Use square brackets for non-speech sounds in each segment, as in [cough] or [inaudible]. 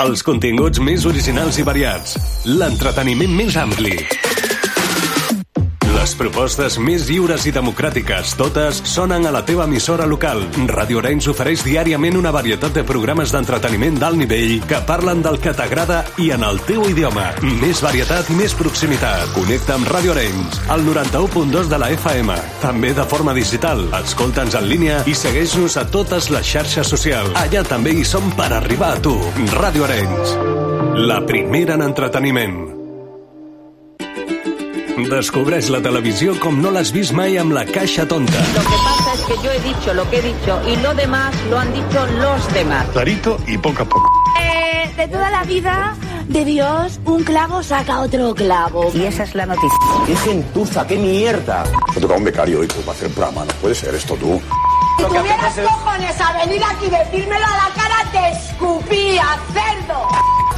Els continguts més originals i variats. L'entreteniment més ampli. Les propostes més lliures i democràtiques, totes sonen a la teva emissora local. Radio Arenys ofereix diàriament una varietat de programes d'entreteniment d'alt nivell que parlen del que t'agrada i en el teu idioma. Més varietat i més proximitat. Connecta amb Radio Arenys, al 91.2 de la FM. També de forma digital. Escolta'ns en línia i segueix-nos a totes les xarxes socials. Allà també hi som per arribar a tu. Radio Arenys. La primera en entreteniment. Descobreix la televisió com no l'has vist mai amb la caixa tonta. Lo que pasa es que yo he dicho lo que he dicho y lo demás lo han dicho los demás. Clarito y poco a poco. Eh, de toda la vida de Dios, un clavo saca otro clavo. Y esa es la noticia. ¡Qué gentuza, qué mierda! Me toca un becario hoy pues, para hacer programa. No puede ser esto tú. Si tuvieras cojones a venir aquí y decírmelo a la cara, te escupía, cerdo.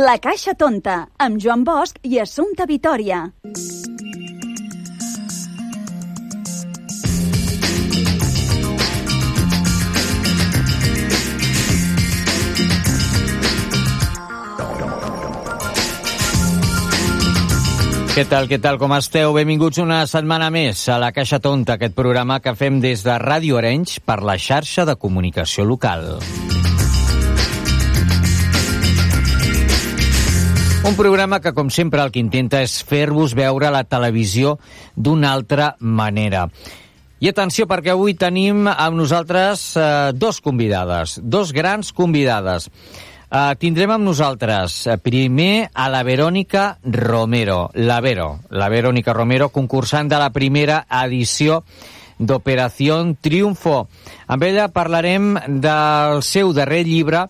La Caixa Tonta, amb Joan Bosch i Assumpta Vitoria. Què tal, què tal, com esteu? Benvinguts una setmana més a la Caixa Tonta, aquest programa que fem des de Ràdio Arenys per la xarxa de comunicació local. Un programa que, com sempre, el que intenta és fer-vos veure la televisió d'una altra manera. I atenció, perquè avui tenim amb nosaltres eh, dos convidades, dos grans convidades. Uh, tindrem amb nosaltres eh, primer a la Verònica Romero, la Vero, la Verònica Romero, concursant de la primera edició d'Operació Triunfo. Amb ella parlarem del seu darrer llibre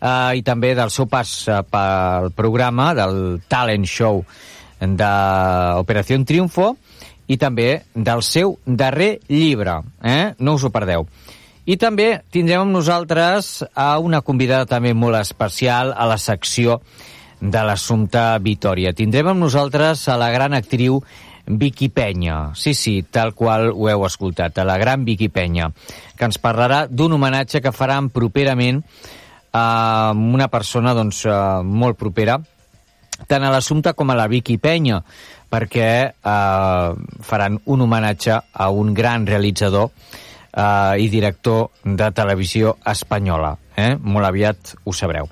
uh, i també del seu pas uh, pel programa, del talent show d'Operació Triunfo i també del seu darrer llibre. Eh? No us ho perdeu. I també tindrem amb nosaltres a una convidada també molt especial a la secció de l'Assumpte Vitoria. Tindrem amb nosaltres a la gran actriu Vicky Penya. Sí, sí, tal qual ho heu escoltat, a la gran Vicky Penya, que ens parlarà d'un homenatge que faran properament a una persona doncs, eh, molt propera, tant a l'Assumpte com a la Vicky Penya, perquè eh, faran un homenatge a un gran realitzador eh, i director de televisió espanyola. Eh? Molt aviat ho sabreu.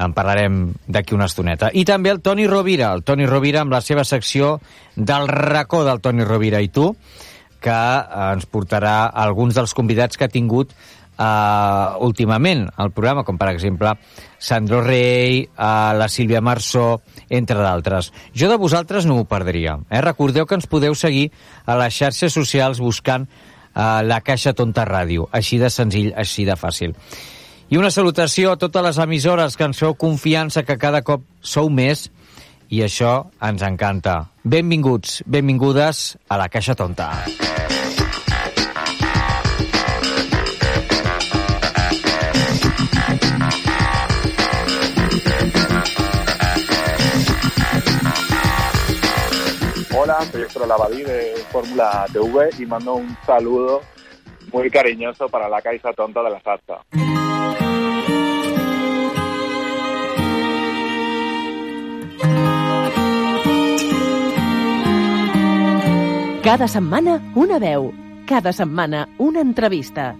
En parlarem d'aquí una estoneta. I també el Toni Rovira, el Toni Rovira amb la seva secció del racó del Toni Rovira i tu, que eh, ens portarà alguns dels convidats que ha tingut uh, últimament al programa, com per exemple Sandro Rey, uh, la Sílvia Marsó, entre d'altres. Jo de vosaltres no m'ho perdria. Eh? Recordeu que ens podeu seguir a les xarxes socials buscant uh, la Caixa Tonta Ràdio. Així de senzill, així de fàcil. I una salutació a totes les emissores que ens feu confiança que cada cop sou més i això ens encanta. Benvinguts, benvingudes a la Caixa Tonta. Hola, soy Héctor Lavadí de Fórmula TV y mando un saludo muy cariñoso para la Caixa Tonta de la Salsa. Cada setmana una veu, cada setmana una entrevista.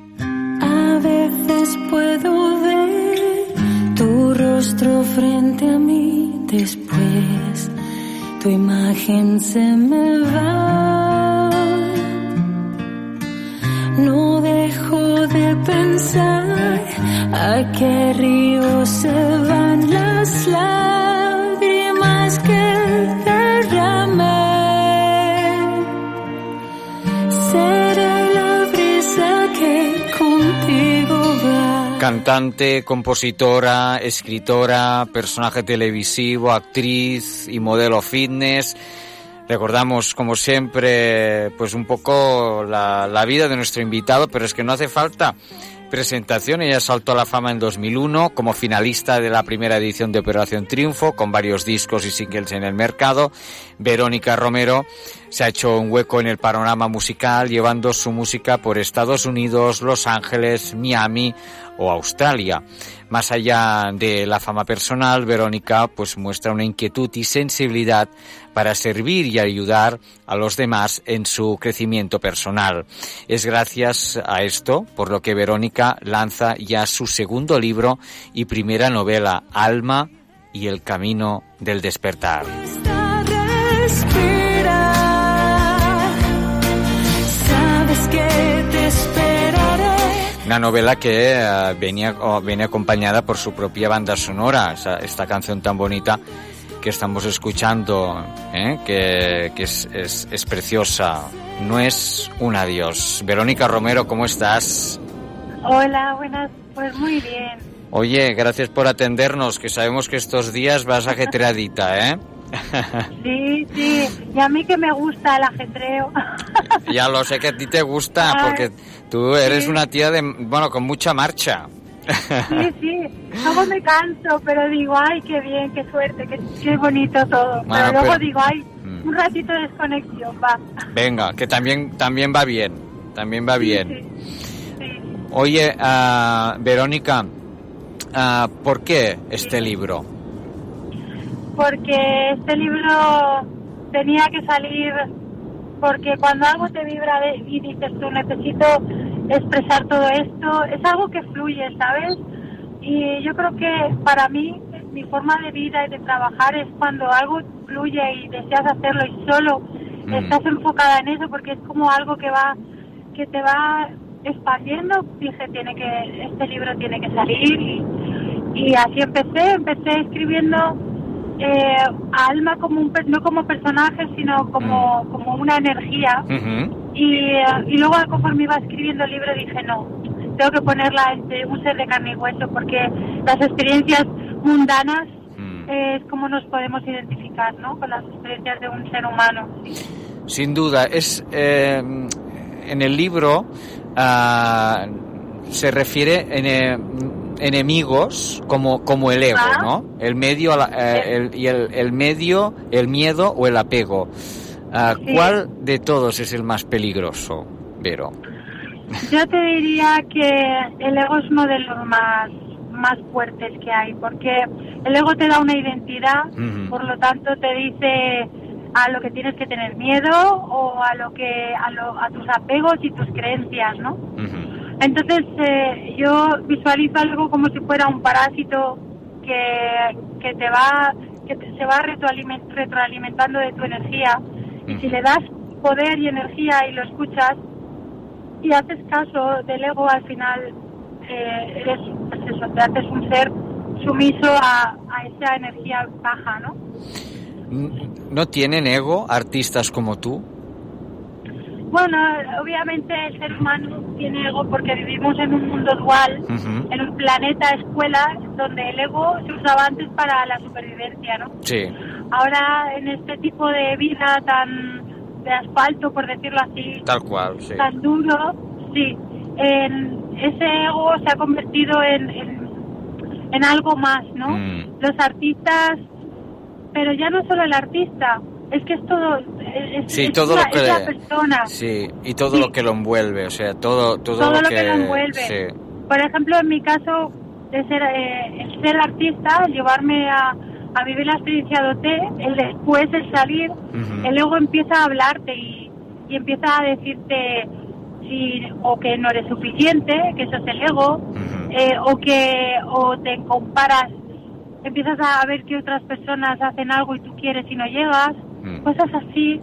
A veces puedo ver tu rostro frente a mí, después tu imagen se me va. No dejo de pensar a qué río se van las lágrimas que Cantante, compositora, escritora, personaje televisivo, actriz y modelo fitness. Recordamos, como siempre, pues un poco la, vida de nuestro invitado, pero es que no hace falta presentación. Ella saltó a la fama en 2001 como finalista de la primera edición de Operación Triunfo, con varios discos y singles en el mercado. Verónica Romero se ha hecho un hueco en el panorama musical, llevando su música por Estados Unidos, Los Ángeles, Miami o Australia. Más allá de la fama personal, Verónica pues muestra una inquietud y sensibilidad para servir y ayudar a los demás en su crecimiento personal. Es gracias a esto por lo que Verónica lanza ya su segundo libro y primera novela, Alma y el camino del despertar. Una novela que eh, venía, o viene acompañada por su propia banda sonora, esa- esta canción tan bonita que estamos escuchando, ¿eh? que, que es, es- es preciosa. No es un adiós. Verónica Romero, ¿cómo estás? Hola, buenas. Pues muy bien. Oye, gracias por atendernos, que sabemos que estos días vas ajetreadita, ¿eh? [laughs] Sí, sí. Y a mí que me gusta el ajetreo. ya lo sé que a ti te gusta, Ay, porque tú eres sí. una tía de, bueno, con mucha marcha. Sí, sí. Luego me canso, pero digo, ay, qué bien, qué suerte, qué, qué bonito todo. Bueno, pero luego pero- digo, ay, Mm. un ratito de desconexión, va. Venga, que también, también va bien, también va bien. Oye, ah, Verónica, ah, ¿por qué este libro? Porque este libro tenía que salir porque cuando algo te vibra de- y dices tú necesito expresar todo esto, es algo que fluye, ¿sabes? Y yo creo que para mí mi forma de vida y de trabajar es cuando algo fluye y deseas hacerlo y solo Mm. estás enfocada en eso porque es como algo que va que te va expandiendo. Dije, tiene que este libro tiene que salir y, y así empecé, empecé escribiendo eh, a Alma como un no como personaje, sino como, como una energía. Y, y luego conforme iba escribiendo el libro dije, no, tengo que ponerla entre un ser de carne y hueso porque las experiencias mundanas eh, es como nos podemos identificar, ¿no? Con las experiencias de un ser humano. Sin duda, es eh, en el libro ah, se refiere en eh, enemigos como como el ego, Ah. ¿no? El medio eh, el- y el, el medio, el miedo o el apego. Sí. ¿Cuál de todos es el más peligroso, Vero? Yo te diría que el ego es uno de los más más fuertes que hay, porque el ego te da una identidad, por lo tanto te dice a lo que tienes que tener miedo o a lo que a, lo- a tus apegos y tus creencias, ¿no? Entonces eh, yo visualizo algo como si fuera un parásito que, que te va que te- se va retroaliment- retroalimentando de tu energía y si le das poder y energía y lo escuchas y haces caso del ego al final eh, eres pues eso, te haces un ser sumiso a, a esa energía baja, ¿no? ¿No tienen ego artistas como tú? Bueno, obviamente el ser humano tiene ego porque vivimos en un mundo dual, en un planeta escuela donde el ego se usaba antes para la supervivencia, ¿no? Sí. Ahora en este tipo de vida tan de asfalto, por decirlo así, Tal cual, sí. tan duro, sí, en ese ego se ha convertido en, en, en algo más, ¿no? Mm. Los artistas, pero ya no solo el artista, es que es todo, es, Sí, es todo la, lo que es la le- persona. Sí, y todo lo que lo envuelve, o sea, todo, todo, Todo lo que lo envuelve. sí. Por ejemplo, en mi caso, de ser, eh, el ser artista, el llevarme a, a vivir la experiencia de OT, el después, el salir, el ego empieza a hablarte y, y empieza a decirte si, o que no eres suficiente, que eso es el ego, eh, o que o te comparas, empiezas a ver que otras personas hacen algo y tú quieres y no llegas, Mm. cosas así.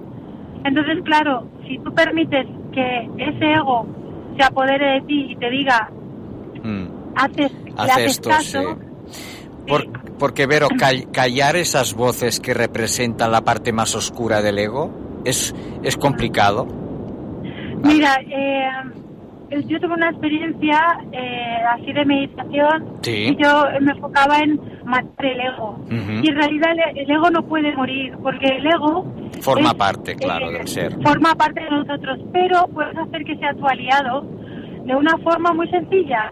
Entonces, claro, si tú permites que ese ego se apodere de ti y te diga, Mm. haces, Hace esto, caso, sí. Por- porque, Vero, call- callar esas voces que representan la parte más oscura del ego es, es complicado. Mira, eh, yo tuve una experiencia eh, así de meditación Sí. y yo me enfocaba en matar el ego. Y en realidad el, el ego no puede morir, porque el ego Forma es- parte, claro, eh, del ser. forma parte de nosotros, pero puedes hacer que sea tu aliado de una forma muy sencilla.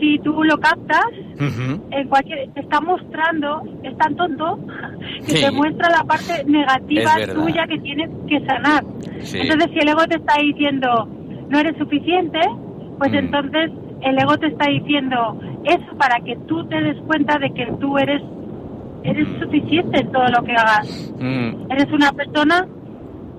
Si tú lo captas, en cualquier, te está mostrando, es tan tonto, que Sí. te muestra la parte negativa tuya que tienes que sanar. Sí. Entonces, si el ego te está diciendo, no eres suficiente, pues Mm. entonces el ego te está diciendo eso para que tú te des cuenta de que tú eres eres suficiente en todo lo que hagas. Mm, Eres una persona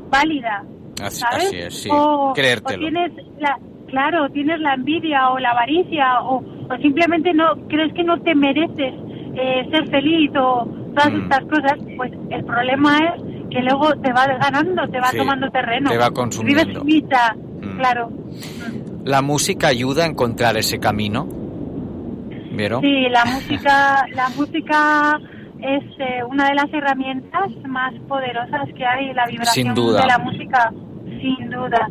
válida, así, ¿sabes? así es, sí. O, tienes la, claro, tienes la envidia o la avaricia o, o simplemente no crees que no te mereces eh, ser feliz o todas Mm. estas cosas, pues el problema es que luego te va ganando, te va Sí, tomando terreno. te va consumiendo. Vives Mm. claro. ¿La música ayuda a encontrar ese camino? ¿Vero? Sí, la música, [laughs] la música es eh, una de las herramientas más poderosas que hay, la vibración Sin duda. de la música, sin duda.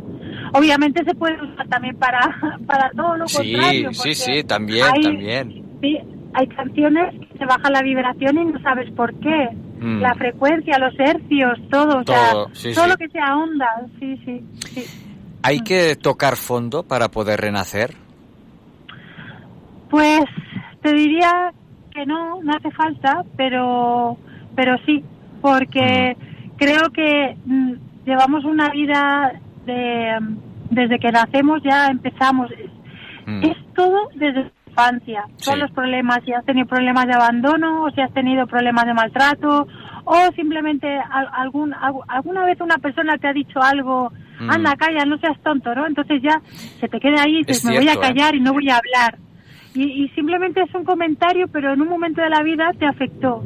Obviamente se puede usar también para, [laughs] para todo lo Sí, contrario. sí, sí, también, hay- también. Sí, hay canciones que se baja la vibración y no sabes por qué. Mm. La frecuencia, los hercios, todo, o Todo, sea, sí, todo sí. lo que sea onda, sí, sí, sí. ¿Hay que tocar fondo para poder renacer? Pues te diría que no, no hace falta, pero, pero sí, porque creo que mm, llevamos una vida de, mm, desde que nacemos ya empezamos. Es, Mm. es todo desde la infancia. Todos Sí. los problemas, si has tenido problemas de abandono o si has tenido problemas de maltrato o simplemente al- algún, algu- alguna vez una persona te ha dicho algo, Mm. anda, calla, no seas tonto, ¿no? Entonces ya se te queda ahí y dices, Es me voy a ¿eh? callar y no voy a hablar. Y, y simplemente es un comentario, pero en un momento de la vida te afectó.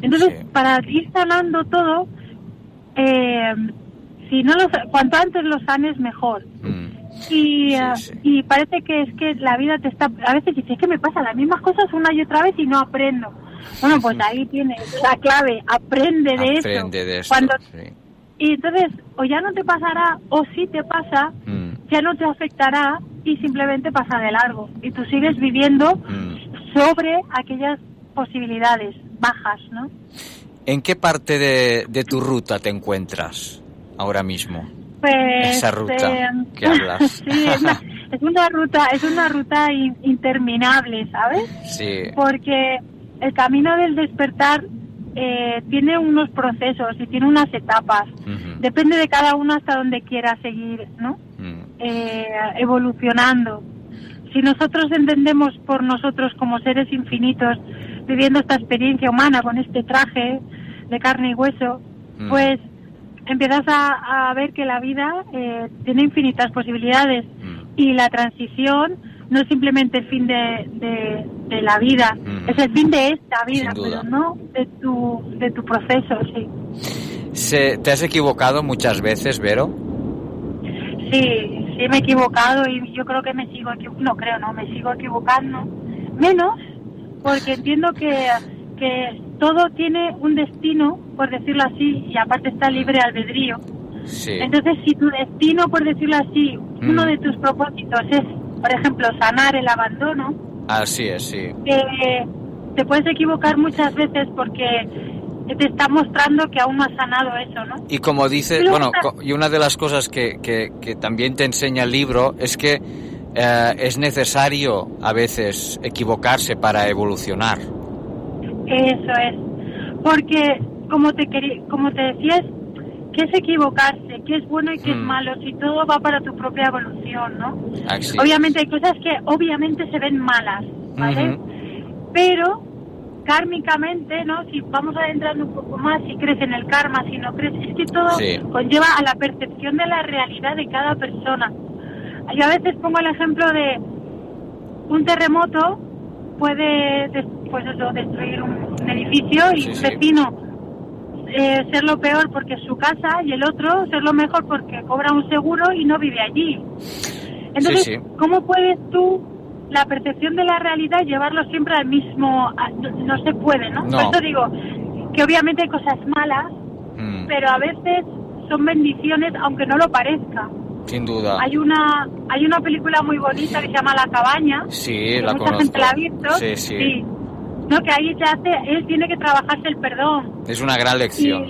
Entonces, para ir sanando todo, eh, si no lo, sa- cuanto antes lo sanes, mejor. Y, eh, y parece que es que la vida te está... A veces dices, es que me pasa las mismas cosas una y otra vez y no aprendo. Bueno, pues ahí tienes la clave, aprende de eso. Aprende de esto. Cuando, sí. Y entonces, o ya no te pasará, o si te pasa, Mm, ya no te afectará y simplemente pasa de largo. Y tú sigues viviendo mm. sobre aquellas posibilidades bajas, ¿no? ¿En qué parte de, de tu ruta te encuentras ahora mismo? Pues, Esa ruta eh, que hablas. [laughs] sí, es una, es una ruta, es una ruta in- interminable, ¿sabes? Sí. Porque el camino del despertar eh, tiene unos procesos y tiene unas etapas. Depende de cada uno hasta donde quiera seguir, ¿no? Mm, Eh, evolucionando. Si nosotros entendemos por nosotros como seres infinitos, viviendo esta experiencia humana con este traje de carne y hueso, Mm. pues empiezas a, a ver que la vida eh, tiene infinitas posibilidades Mm. y la transición no es simplemente el fin de, de- de la vida, es el fin de esta vida, pero no de tu, de tu proceso, sí. Se- ¿Te has equivocado muchas veces, Vero? Sí, sí me he equivocado y yo creo que me sigo equivocando, no creo, no, me sigo equivocando. Menos porque entiendo que, que todo tiene un destino, por decirlo así, y aparte está libre albedrío. Sí. Entonces, si tu destino, por decirlo así, uno Mm. de tus propósitos es, por ejemplo, sanar el abandono, Así es, sí. eh, te puedes equivocar muchas veces porque te está mostrando que aún no has sanado eso, ¿no? Y como dice, bueno, y una de las cosas que, que- que también te enseña el libro es que eh, es necesario a veces equivocarse para evolucionar. Eso es. Porque, como te, querí- como te decías, ¿qué es equivocarse? ¿Qué es bueno y qué es Mm. malo? Si todo va para tu propia evolución, ¿no? Obviamente hay cosas que obviamente se ven malas, ¿vale? Pero kármicamente, ¿no? Si vamos adentrando un poco más, si crees en el karma, si no crees, es que todo Sí. conlleva a la percepción de la realidad de cada persona. Yo a veces pongo el ejemplo de un terremoto puede pues eso, destruir un, edificio y Sí, un vecino eh, ser lo peor porque es su casa y el otro ser lo mejor porque cobra un seguro y no vive allí. Entonces, Sí, sí. ¿cómo puedes tú la percepción de la realidad llevarlo siempre al mismo? a- no, no se puede, ¿no? No. Por eso digo que obviamente hay cosas malas, Mm, pero a veces son bendiciones aunque no lo parezca. Sin duda. Hay una hay una película muy bonita que se llama La cabaña. Sí, que la mucha conozco. gente la ha visto. Sí, sí. No, que ahí se hace, él tiene que trabajarse el perdón. Es una gran lección.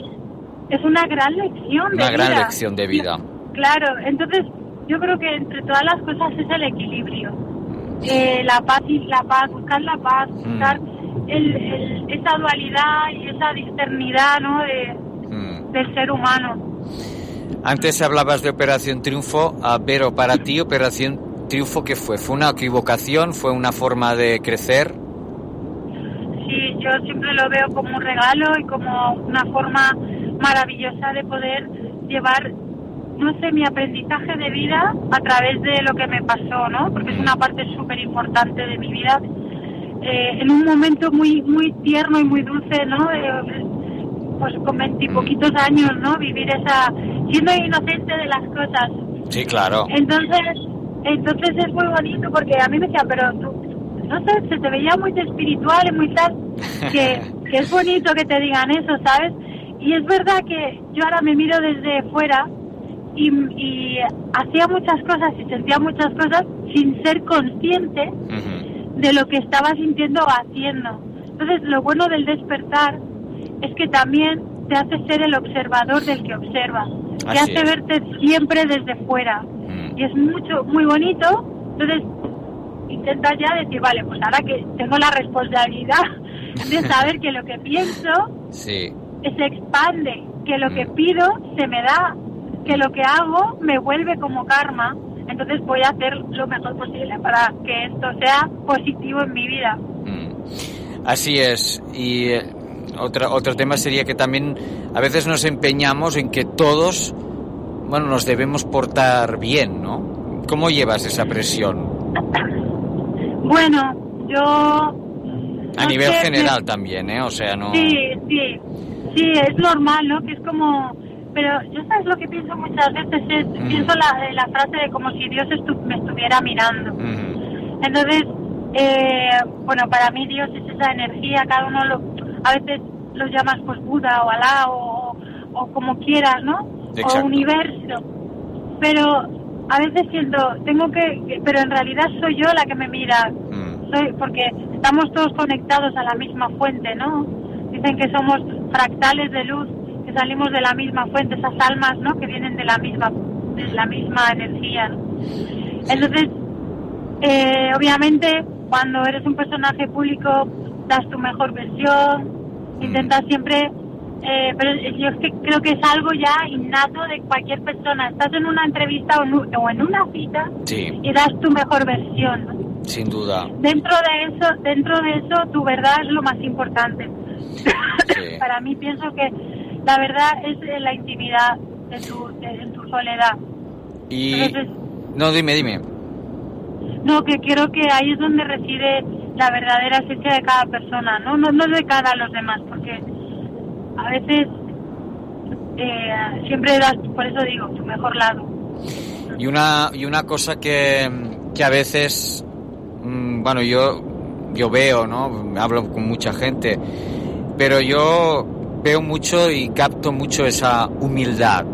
Y es una gran lección de Una gran vida. lección de vida. Claro, entonces yo creo que entre todas las cosas es el equilibrio. Eh, la paz y la paz, buscar la paz, Mm. buscar el- el- esa dualidad y esa discernidad ¿no? de, Mm. del ser humano. Antes hablabas de Operación Triunfo, ah, pero para ti Operación Triunfo, ¿qué fue? ¿Fue una equivocación? ¿Fue una forma de crecer? Yo siempre lo veo como un regalo y como una forma maravillosa de poder llevar, no sé, mi aprendizaje de vida a través de lo que me pasó, ¿no? Porque es una parte súper importante de mi vida. Eh, en un momento muy muy tierno y muy dulce, ¿no? De- pues con veintipoquitos años, ¿no? Vivir esa, siendo inocente de las cosas. Sí, claro. Entonces, entonces es muy bonito porque a mí me decían, pero tú, no sé, se te veía muy espiritual y muy tal, que, que es bonito que te digan eso, ¿sabes? Y es verdad que yo ahora me miro desde fuera y, y hacía muchas cosas y sentía muchas cosas sin ser consciente de lo que estaba sintiendo o haciendo. Entonces, lo bueno del despertar es que también te hace ser el observador del que observa. Te Así hace es. verte siempre desde fuera. Y es mucho, muy bonito. Entonces, intenta ya decir, vale, pues ahora que tengo la responsabilidad de [laughs] saber que lo que pienso Sí. se expande, que lo que pido se me da, que lo que hago me vuelve como karma. Entonces voy a hacer lo mejor posible para que esto sea positivo en mi vida. Así es. Y eh, otra, otro tema sería que también a veces nos empeñamos en que todos, bueno, nos debemos portar bien, ¿no? ¿Cómo llevas esa presión? [coughs] Bueno, yo... A no nivel sé, general también, ¿eh? O sea, no... Sí, sí, sí, es normal, ¿no? Que es como... Pero yo sabes lo que pienso muchas veces, es, pienso la, la frase de como si Dios estu- me estuviera mirando. Entonces, eh, bueno, para mí Dios es esa energía, cada uno lo, a veces lo llamas pues Buda o Alá o, o como quieras, ¿no? Exacto. O universo. Pero a veces siento, tengo que, pero en realidad soy yo la que me mira, soy, porque estamos todos conectados a la misma fuente, ¿no? Dicen que somos fractales de luz, que salimos de la misma fuente, esas almas, ¿no? Que vienen de la misma, de la misma energía. ¿no? Entonces, eh, obviamente, cuando eres un personaje público, das tu mejor versión, intentas siempre, eh, pero yo es que creo que es algo ya innato de cualquier persona. Estás en una entrevista o en, o en una cita Sí, y das tu mejor versión. ¿no? sin duda. Dentro de eso, dentro de eso, tu verdad es lo más importante. [laughs] Para mí pienso que la verdad es eh, la intimidad de tu, de- en tu soledad. Y... Entonces, No, dime, dime. no, que creo que ahí es donde reside la verdadera esencia de cada persona, ¿no? No, no de cara a los demás, porque a veces eh, siempre das, por eso digo, tu mejor lado. Y una, y una cosa que, que a veces, mm, bueno, yo, yo veo, ¿no? Hablo con mucha gente, pero yo veo mucho y capto mucho esa humildad.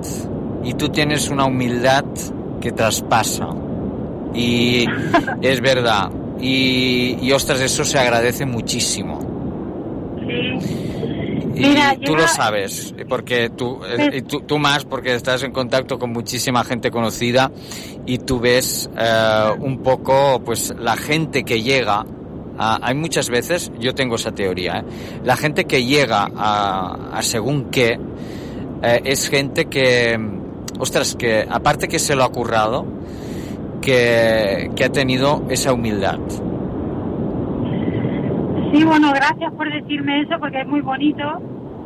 Y tú tienes una humildad que traspasa. Y [laughs] es verdad. Y, y ostras, eso se agradece muchísimo. Y Mira, tú lo sabes, porque tú, eh, y tú, tú más, porque estás en contacto con muchísima gente conocida y tú ves eh, un poco, pues, la gente que llega. a- hay muchas veces, yo tengo esa teoría, ¿eh? la gente que llega a, a según qué eh, es gente que, ostras, que aparte que se lo ha currado, que, que ha tenido esa humildad. Sí, bueno, gracias por decirme eso porque es muy bonito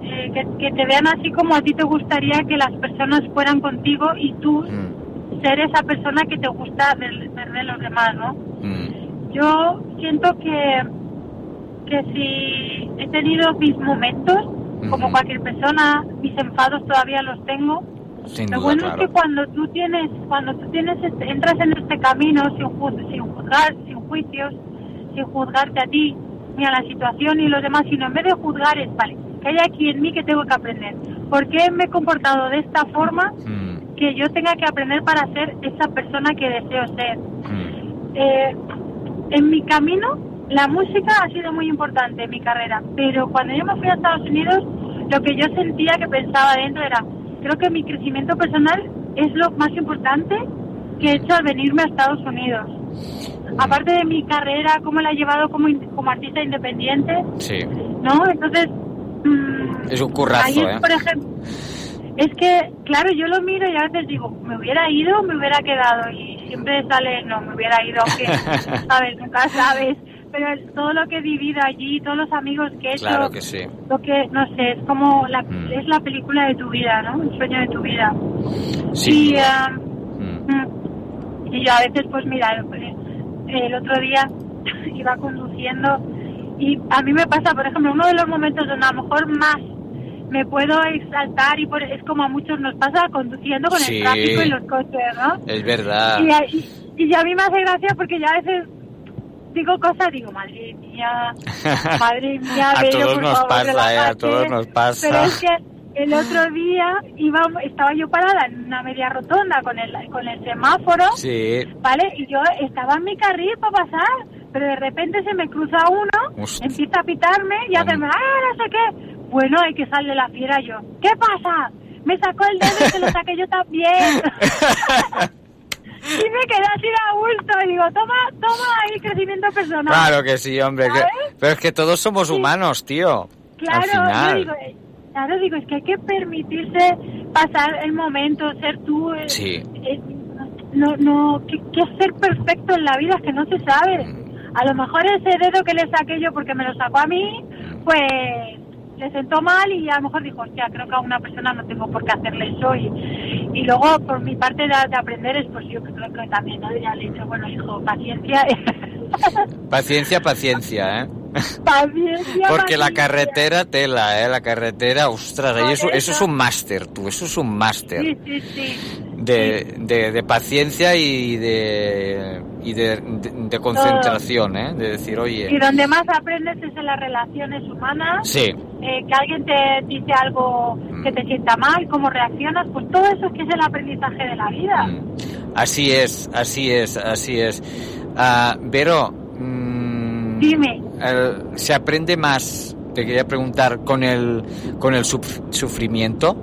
eh, que, que te vean así como a ti te gustaría que las personas fueran contigo y tú ser esa persona que te gusta ver, ver de los demás, ¿no? Yo siento que, que si he tenido mis momentos, como cualquier persona, mis enfados todavía los tengo, Sin lo duda, bueno claro. es que cuando tú tienes, cuando tú tienes, este- entras en este camino sin, ju- sin juzgar, sin juicios, sin juzgarte a ti ni a la situación ni los demás, sino en vez de juzgar es, vale, que hay aquí en mí que tengo que aprender. ¿Por qué me he comportado de esta forma que yo tenga que aprender para ser esa persona que deseo ser. Eh, en mi camino, la música ha sido muy importante en mi carrera, pero cuando yo me fui a Estados Unidos, lo que yo sentía que pensaba dentro era, creo que mi crecimiento personal es lo más importante que he hecho al venirme a Estados Unidos. Aparte de mi carrera, cómo la he llevado como, como artista independiente, Sí. ¿no? Entonces, mm, És un currazo, ahí, eh? por ejemplo, es que, claro, yo lo miro y a veces digo, me hubiera ido o me hubiera quedado. Y siempre sale, no, me hubiera ido, aunque, [laughs] sabes, nunca sabes. Pero el- todo lo que he vivido allí, todos los amigos que he hecho, Claro que sí. lo que, no sé, es como la, Mm. es la película de tu vida, ¿no? El sueño de tu vida. Sí. Y, Mm. mm, y yo a veces, pues mira, eh, el otro día [laughs] iba conduciendo y a mí me pasa, por ejemplo, uno de los momentos donde a lo mejor más me puedo exaltar y por, es como a muchos nos pasa conduciendo con Sí. el tráfico y los coches, ¿no? Es verdad. Y, a- y, y a mí me hace gracia porque yo a veces digo cosas, digo, madre mía, [laughs] madre mía, A Bello, todos por nos favor, pasa, eh, a todos nos pasa. Pero es que el otro día iba, estaba yo parada en una media rotonda con el, con el semáforo, Sí. ¿vale? Y yo estaba en mi carril para pasar, pero de repente se me cruza uno, Hostia. empieza a pitarme y hacerme, ¡ah, no sé qué! Bueno, hay que sale la fiera yo. ¿Qué pasa? Me sacó el dedo y se lo saqué yo también. [laughs] y me quedé así a gusto y digo, toma, toma ahí crecimiento personal. Claro que sí, hombre. pero es que todos somos humanos, tío. Claro, yo digo, claro, digo, es que hay que permitirse pasar el momento, ser tú. eh, Sí. eh, no, no, que, que ser perfecto en la vida es que no se sabe. Mm. A lo mejor ese dedo que le saqué yo porque me lo sacó a mí, pues le sentó mal y a lo mejor dijo, hostia, creo que a una persona no tengo por qué hacerle eso. Y, y luego, por mi parte de, de aprender, es pues yo creo que también, ¿no? Ya le he dicho, bueno, hijo, paciencia. [laughs] Paciencia, paciencia, ¿eh? Paciencia. Porque la carretera tela, ¿eh? La carretera, ostras, ahí eso, eso es un máster, tú, eso es un máster. Sí, sí, sí. de, de, de paciencia y de y de, de- concentración, ¿eh? De decir, Y oye, donde más aprendes es en las relaciones humanas. sí, Eh, que alguien te dice algo que te sienta mal, cómo reaccionas, pues todo eso es que es el aprendizaje de la vida. Mm. así es, así es, así es. Ah, Vero, mm, Dime. el- ¿se aprende más, te quería preguntar, con el, con el suf- sufrimiento?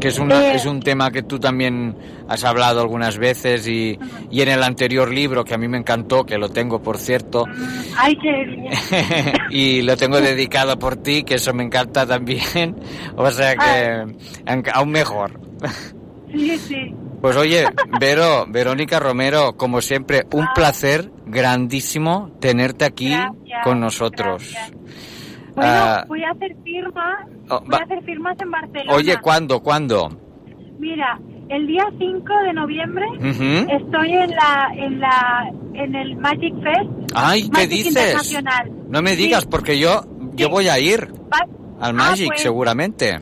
Que es, una, Eh. es un tema que tú también has hablado algunas veces y, y en el anterior libro, que a mí me encantó, que lo tengo por cierto, Ay, qué bien. [laughs] y lo tengo dedicado por ti, que eso me encanta también. [laughs] O sea que aunque- aún mejor. Sí, sí. Pues oye, Vero, Verónica Romero, como siempre, un placer grandísimo tenerte aquí Gracias, con nosotros. gracias. Bueno, Ah, voy a hacer firmas. oh, voy a hacer firmas en Barcelona. oye, ¿cuándo? ¿Cuándo? Mira, el día 5 de noviembre estoy en la en la en el Magic Fest. Ay, ¿qué Magic dices? Internacional. No me Sí. digas, porque yo, yo voy a ir Va- al Ah, Magic, pues, seguramente.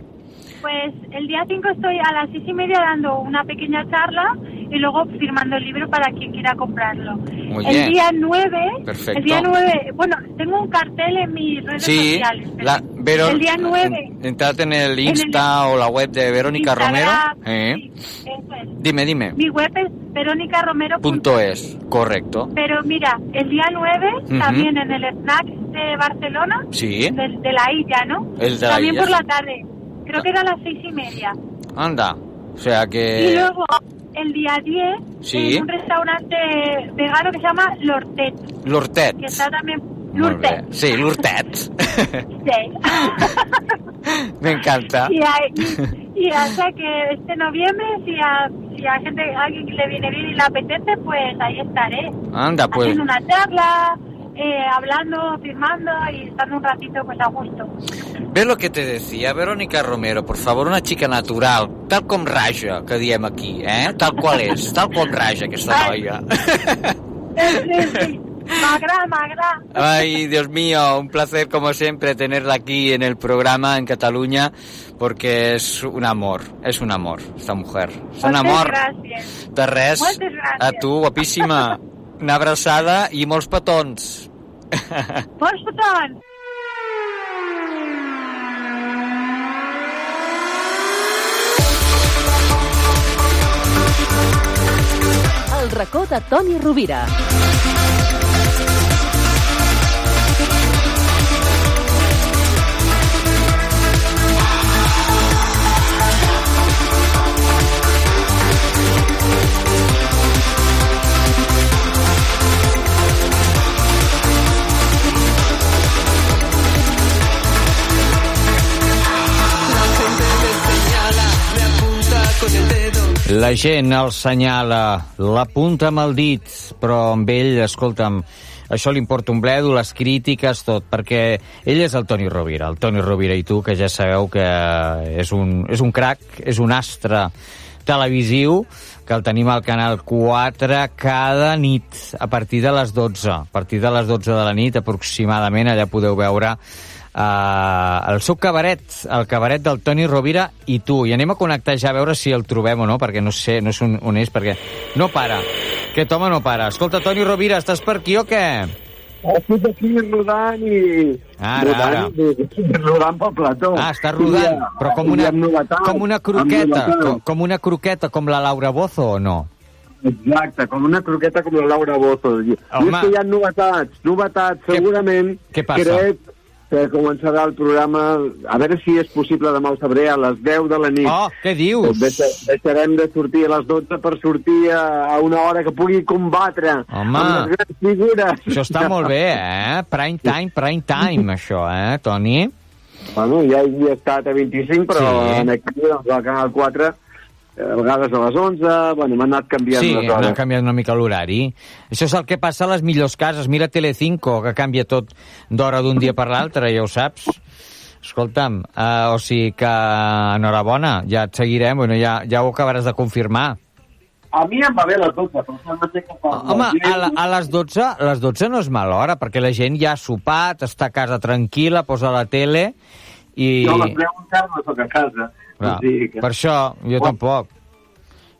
Pues el día 5 estoy a las seis y media dando una pequeña charla y luego firmando el libro para quien quiera comprarlo. Muy el bien. día 9, Perfecto. el día 9, bueno, tengo un cartel en mis redes Sí, sociales. la, Vero, el día 9, entrad en el el- Insta o la web de Verónica Romero. Instagram, ¿eh? eso es. Dime, dime. Mi web es veronicaromero. Punto es, correcto. Pero mira, el día 9, Ujú. también en el snack de Barcelona, Sí, de, de la Illa, ¿no? El de la también Illa, por sí. la tarde. Creo que era a las seis y media. anda. O sea Y que... luego, el día 10, Sí. en un restaurante vegano que se llama Lortet, Lurtet. que está también... Lurtet, Sí, Lurtet. [laughs] [laughs] sí. Me encanta. y, y, y hasta que este noviembre, si a, si a gente, a alguien le viene bien y le apetece, pues ahí estaré. Anda, pues. Haciendo una charla, eh, hablando, firmando y estando un ratito pues a gusto. Ves lo que te decía, Verónica Romero, por favor, una xica natural, tal com raja, que diem aquí, eh? Tal qual és, tal com raja aquesta noia. Sí, sí. M'agrada, m'agrada. Ay, Dios mío, un placer como siempre tenerla aquí en el programa en Cataluña, porque es un amor, es un amor, esta mujer. Es un amor. gràcies. De res, a tu, guapíssima. [laughs] Una abraçada i molts petons. Molts petons! El racó de Toni Rovira. La gent el senyala, l'apunta amb el dit, però amb ell, escolta'm, això li importa un bledo, les crítiques, tot, perquè ell és el Toni Rovira, el Toni Rovira i tu, que ja sabeu que és un, és un crac, és un astre televisiu, que el tenim al Canal 4 cada nit, a partir de les 12. A partir de les 12 de la nit, aproximadament, allà podeu veure uh, el seu cabaret, el cabaret del Toni Rovira i tu. I anem a connectar ja a veure si el trobem o no, perquè no sé, no és un, on és, perquè no para. Aquest home no para. Escolta, Toni Rovira, estàs per aquí o què? Estic aquí rodant i... Ara, rodant, ara. i- rodant pel plató. Ah, està rodant, I, però com una, amb novetats, com una croqueta, com, com una croqueta, com la Laura Bozo o no? Exacte, com una croqueta com la Laura Bozo. I, i Home. és que hi ha novetats, novetats, segurament. què passa? Crec que començarà el programa, a veure si és possible demà al febrer a les 10 de la nit. Oh, què dius? Deixa, deixarem de sortir a les 12 per sortir a, a una hora que pugui combatre Home. amb les grans figures. Això està molt bé, eh? Prime time, prime time, [laughs] això, eh, Toni? Bueno, ja hi havia estat a 25, però Sí. en aquí, doncs, al Canal 4, eh, a vegades a les 11, bueno, m'han anat canviant Sí, les han hores. canviat una mica l'horari. Això és el que passa a les millors cases. Mira Telecinco, que canvia tot d'hora d'un dia per l'altre, ja ho saps. Escolta'm, uh, o sigui que enhorabona, ja et seguirem, bueno, ja, ja ho acabaràs de confirmar. A mi em va bé les 12, però ser que... per Home, a, la, a les 12, a les 12 no és mala hora, perquè la gent ja ha sopat, està a casa tranquil·la, posa la tele i... Jo a les 10 encara no soc a casa. Clar, que... Per això, jo Bueno. tampoc.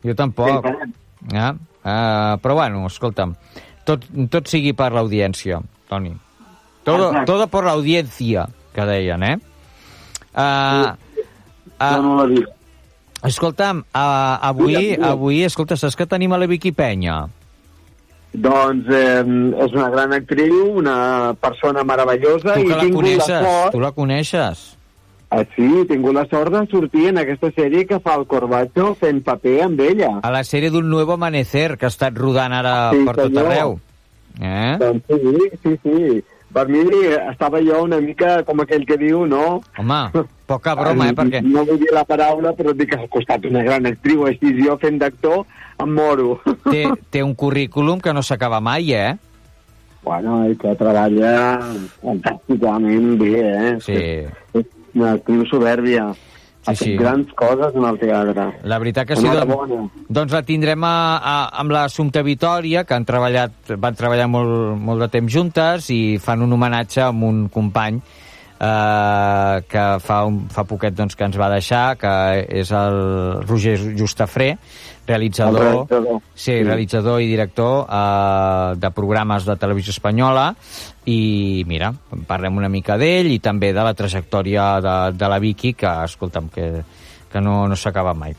Jo tampoc. Sí. Ja? Uh, però bueno, escolta'm, tot, tot sigui per l'audiència, Toni. Todo, Exacte. todo por la audiencia, que deien, eh? Uh, Jo no la escolta'm, uh, avui, avui, escolta, saps que tenim a la Vicky Penya? Doncs eh, és una gran actriu, una persona meravellosa Tu i que la tinc la coneixes, sort... tu la coneixes. Ah, sí, he tingut la sort de sortir en aquesta sèrie que fa el Corbacho fent paper amb ella. A la sèrie d'un Nuevo Amanecer, que ha estat rodant ara Sí, per tot senyor. arreu. Eh? Doncs sí, sí, sí. Per mi estava jo una mica com aquell que diu, no? Home, [laughs] poca broma, eh? Perquè No vull dir la paraula, però dic que ha costat una gran actriu, així jo fent d'actor em moro. [laughs] té, té un currículum que no s'acaba mai, eh? Bueno, i que treballa fantàsticament bé, eh? Sí. És una actriu soberbia. Sí, ha fet sí. grans coses en el teatre. La veritat que sí, doncs, doncs la tindrem a, a, amb l'Assumpta Vitòria, que han treballat, van treballar molt, molt de temps juntes i fan un homenatge amb un company eh, que fa, un, fa poquet doncs, que ens va deixar, que és el Roger Justafré, realitzador, El realitzador. sí, realitzador i director eh, de programes de televisió espanyola i mira, parlem una mica d'ell i també de la trajectòria de, de la Vicky que, escolta'm, que, que no, no s'acaba mai.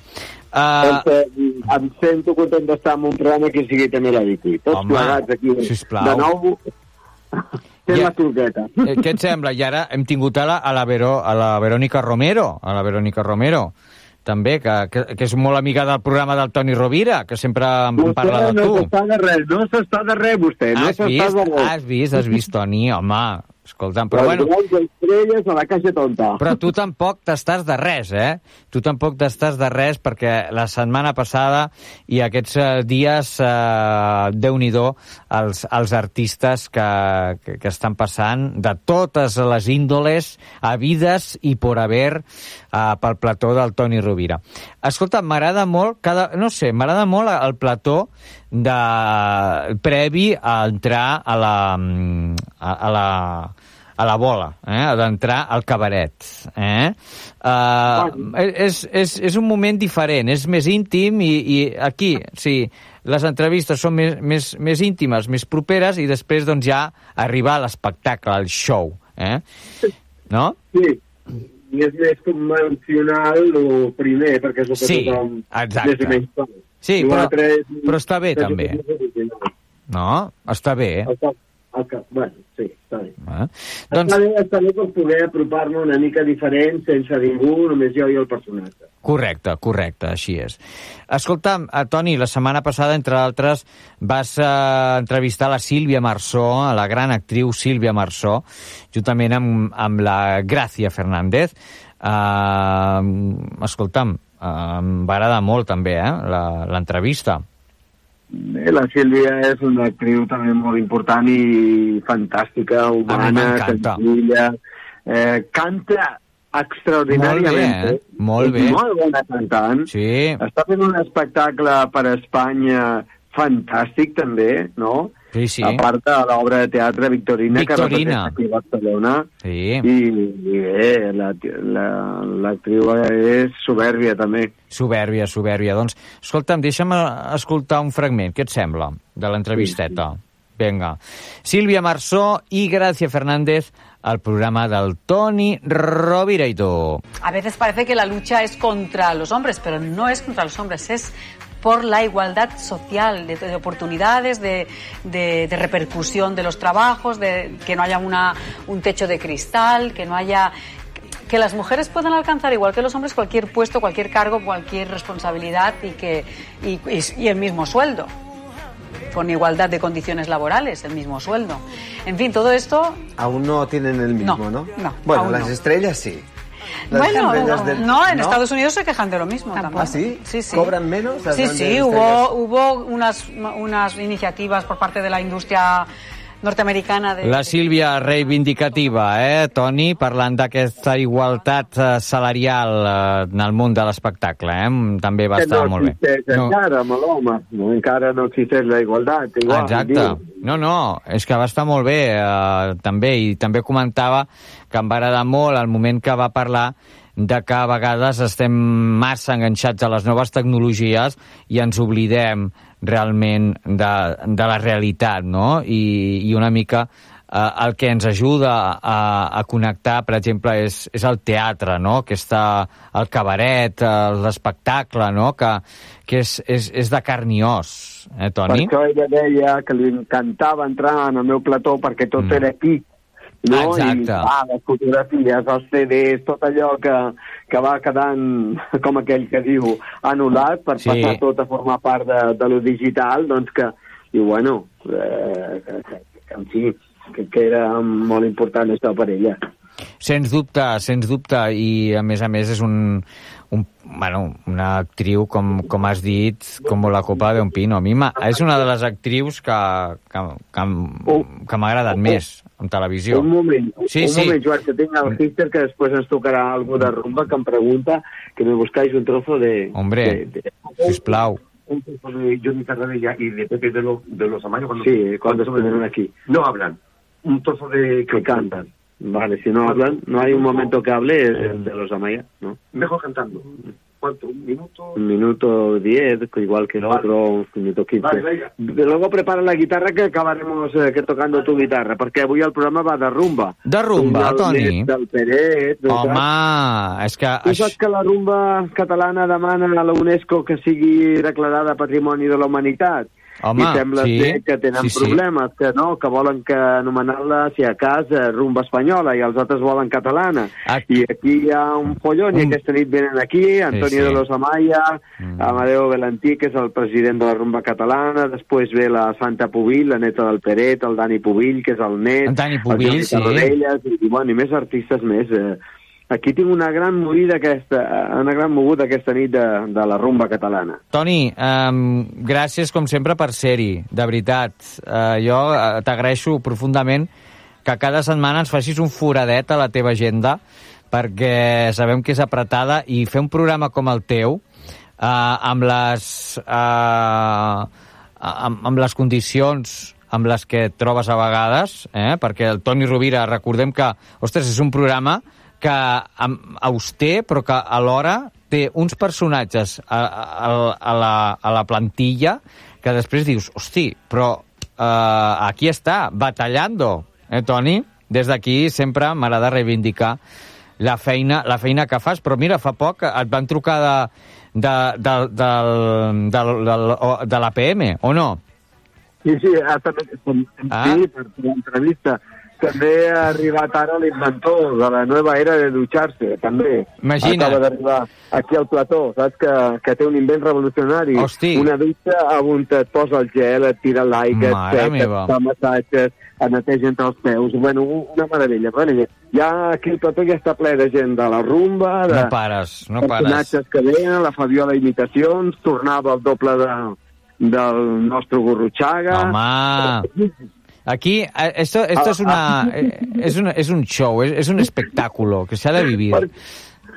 Uh, Doncs, eh, em sento content d'estar en un programa que sigui també la Vicky. Tots Home, plegats aquí. sisplau. De nou, fent Ja. la turqueta. eh, què et sembla? I ara hem tingut a la, a la, Vero, a la Verònica Romero, a la Verònica Romero, també, que, que, que és molt amiga del programa del Toni Rovira, que sempre em Vostè parla de no tu. s'està de res, no s'està de res, vostè. No Has vist, de res. has vist, has vist, Toni, home, escolta'm, però Les bueno, grans estrelles a la caixa tonta. però tu tampoc t'estàs de res, eh? Tu tampoc t'estàs de res perquè la setmana passada i aquests eh, dies, eh, déu-n'hi-do, els, els artistes que, que, que estan passant de totes les índoles, havides i por haver eh, pel plató del Toni Rovira. Escolta, m'agrada molt, cada, no sé, m'agrada molt el plató de, previ a entrar a la, a, a la, a la bola, eh? d'entrar al cabaret. Eh? Uh, és, és, és un moment diferent, és més íntim i, i aquí, sí, les entrevistes són més, més, més íntimes, més properes i després doncs, ja arribar a l'espectacle, al show. Eh? No? Sí, i és més convencional el primer, perquè és el que Sí, tothom exacte. més o menys fa. Sí, però, però està bé, també. No? Està bé. Està, està, bueno, sí, està bé. Eh? Doncs... Està bé, està bé per poder apropar-me una mica diferent, sense ningú, només jo i el personatge. Correcte, correcte, així és. Escolta'm, eh, Toni, la setmana passada, entre altres, vas eh, entrevistar la Sílvia Marsó, la gran actriu Sílvia Marsó, juntament amb, amb la Gràcia Fernández. Uh, escolta'm, uh, em va agradar molt també eh, la- l'entrevista. Bé, la Sílvia és una actriu també molt important i fantàstica, humana, m'encanta. senzilla, eh, canta extraordinàriament. Molt bé, eh? Molt bé. Molt bona cantant. Sí. Està fent un espectacle per a Espanya fantàstic també, no? Sí, sí. A part de l'obra de teatre Victorina, Victorina. que repeteix aquí a Barcelona. Sí. I, i bé, l'actriu la, l'actriu és soberbia també. Soberbia, soberbia. Doncs, escolta'm, deixa'm eh, escoltar un fragment. Què et sembla de l'entrevisteta? Vinga. Sílvia Marsó i Gràcia Fernández al programa del Toni Rovira i tu. A veces parece que la lucha es contra los hombres, pero no es contra los hombres, es por la igualdad social, de, de oportunidades, de, de- de repercusión de los trabajos, de que no haya una, un techo de cristal, que no haya que las mujeres puedan alcanzar igual que los hombres cualquier puesto, cualquier cargo, cualquier responsabilidad y que y, el mismo sueldo con igualdad de condiciones laborales, el mismo sueldo. En fin, todo esto Aún no tienen el mismo, No, ¿no? no, bueno, las no. estrellas sí. Las bueno, del- no, en Estados Unidos se quejan de lo mismo también. ¿Ah, sí? Sí, sí. ¿Cobran menos las Sí, sí, hubo, hubo unas, unas iniciativas por parte de la industria norteamericana de... La Sílvia reivindicativa, eh, Toni, parlant d'aquesta igualtat eh, salarial eh, en el món de l'espectacle, eh? També va que estar no molt bé. existeix encara amb l'home, no, encara no existeix la igualtat. Igual, Exacte. No, no, és que va estar molt bé, eh, també, i també comentava que em va agradar molt el moment que va parlar de que a vegades estem massa enganxats a les noves tecnologies i ens oblidem realment de, de la realitat, no? I, i una mica eh, el que ens ajuda a, a connectar, per exemple, és, és el teatre, no? que està el cabaret, eh, l'espectacle, no? que, que és, és, és de carn i os, eh, Per Toni? això ella deia que li encantava entrar en el meu plató perquè tot mm. era aquí. No? Exacte. I ah, les fotografies, els CDs, tot allò que, que va quedant, [laughs] com aquell que diu, anul·lat per Sí. passar tot a formar part de, de lo digital, doncs que, i bueno, eh, que, que, en fi, que, que era molt important això per ella. Sens dubte, sens dubte, i a més a més és un, un bueno, una actriu, com, com has dit, com la copa d'un pino. A mi és una de les actrius que, que, que, que m'ha agradat més en televisió. Un moment, Sí, un sí. moment, Joan, que tinc el Hister que després ens tocarà algú de rumba que em pregunta que me buscáis un trozo de... Hombre, de, de, sisplau. un trozo de Johnny Carradella y de Pepe de, lo- de los Amayo cuando, Sí, cuando estuvieron aquí. No hablan. Un trozo de... que cantan. Vale, si no hablan, no hay un momento que hable de los Amaya, ¿no? Mejor cantando. ¿Cuánto? ¿Un minuto? Un minuto diez, igual que el otro, un minuto quince. Vale, venga. De luego prepara la guitarra que acabaremos eh, que tocando tu guitarra, perquè avui el programa va de rumba. De rumba, Del Toni? Net, Del Peret... del Home, és que... Tu Això... saps que la rumba catalana demana a la UNESCO que sigui declarada Patrimoni de la Humanitat? Home, I sembla sí, ser que tenen sí, sí. problemes, que no, que volen que anomenar-la, si a cas, eh, rumba espanyola, i els altres volen catalana. I aquí hi ha un follon, i aquesta nit venen aquí, Antonio sí. Mm. de los Amaya, Amadeo Belantí, que és el president de la rumba catalana, després ve la Santa Pubill, la neta del Peret, el Dani Pubill, que és el net, El Dani el Pubill, Jordi sí. Tarradellas, i, bueno, i més artistes més. Eh, aquí tinc una gran movida aquesta, una gran moguda aquesta nit de, de la rumba catalana. Toni, um, gràcies com sempre per ser-hi, de veritat. Uh, jo uh, t'agraeixo profundament que cada setmana ens facis un foradet a la teva agenda perquè sabem que és apretada i fer un programa com el teu uh, amb les uh, amb, amb les condicions amb les que et trobes a vegades, eh? perquè el Toni Rovira, recordem que, ostres, és un programa que auster, però que alhora té uns personatges a, a, a, la, a la plantilla que després dius, hosti, però uh, aquí està, batallando, eh, Toni? Des d'aquí sempre m'agrada reivindicar la feina, la feina que fas, però mira, fa poc et van trucar de, de, de, del, del, o- de l'APM, o no? Sí, sí, ha també, com, Ah. sí, per l'entrevista. També ha arribat ara l'inventor de la nova era de dutxar-se, també. Imagina't. Acaba d'arribar aquí al plató, saps que, que té un invent revolucionari. Hosti. Una dutxa on et posa el gel, et tira l'aigua, et seca, et fa massatges, et neteja entre els peus. Bueno, un- una meravella, meravella. Ja aquí el plató ja està ple de gent de la rumba, de No pares, no pares. personatges que veien, la Fabiola Imitacions, tornava el doble de, del nostre Gurrutxaga. Home, aquí eh, esto, esto es una eh, es un es un show, es, es un espectáculo que se ha de vivir.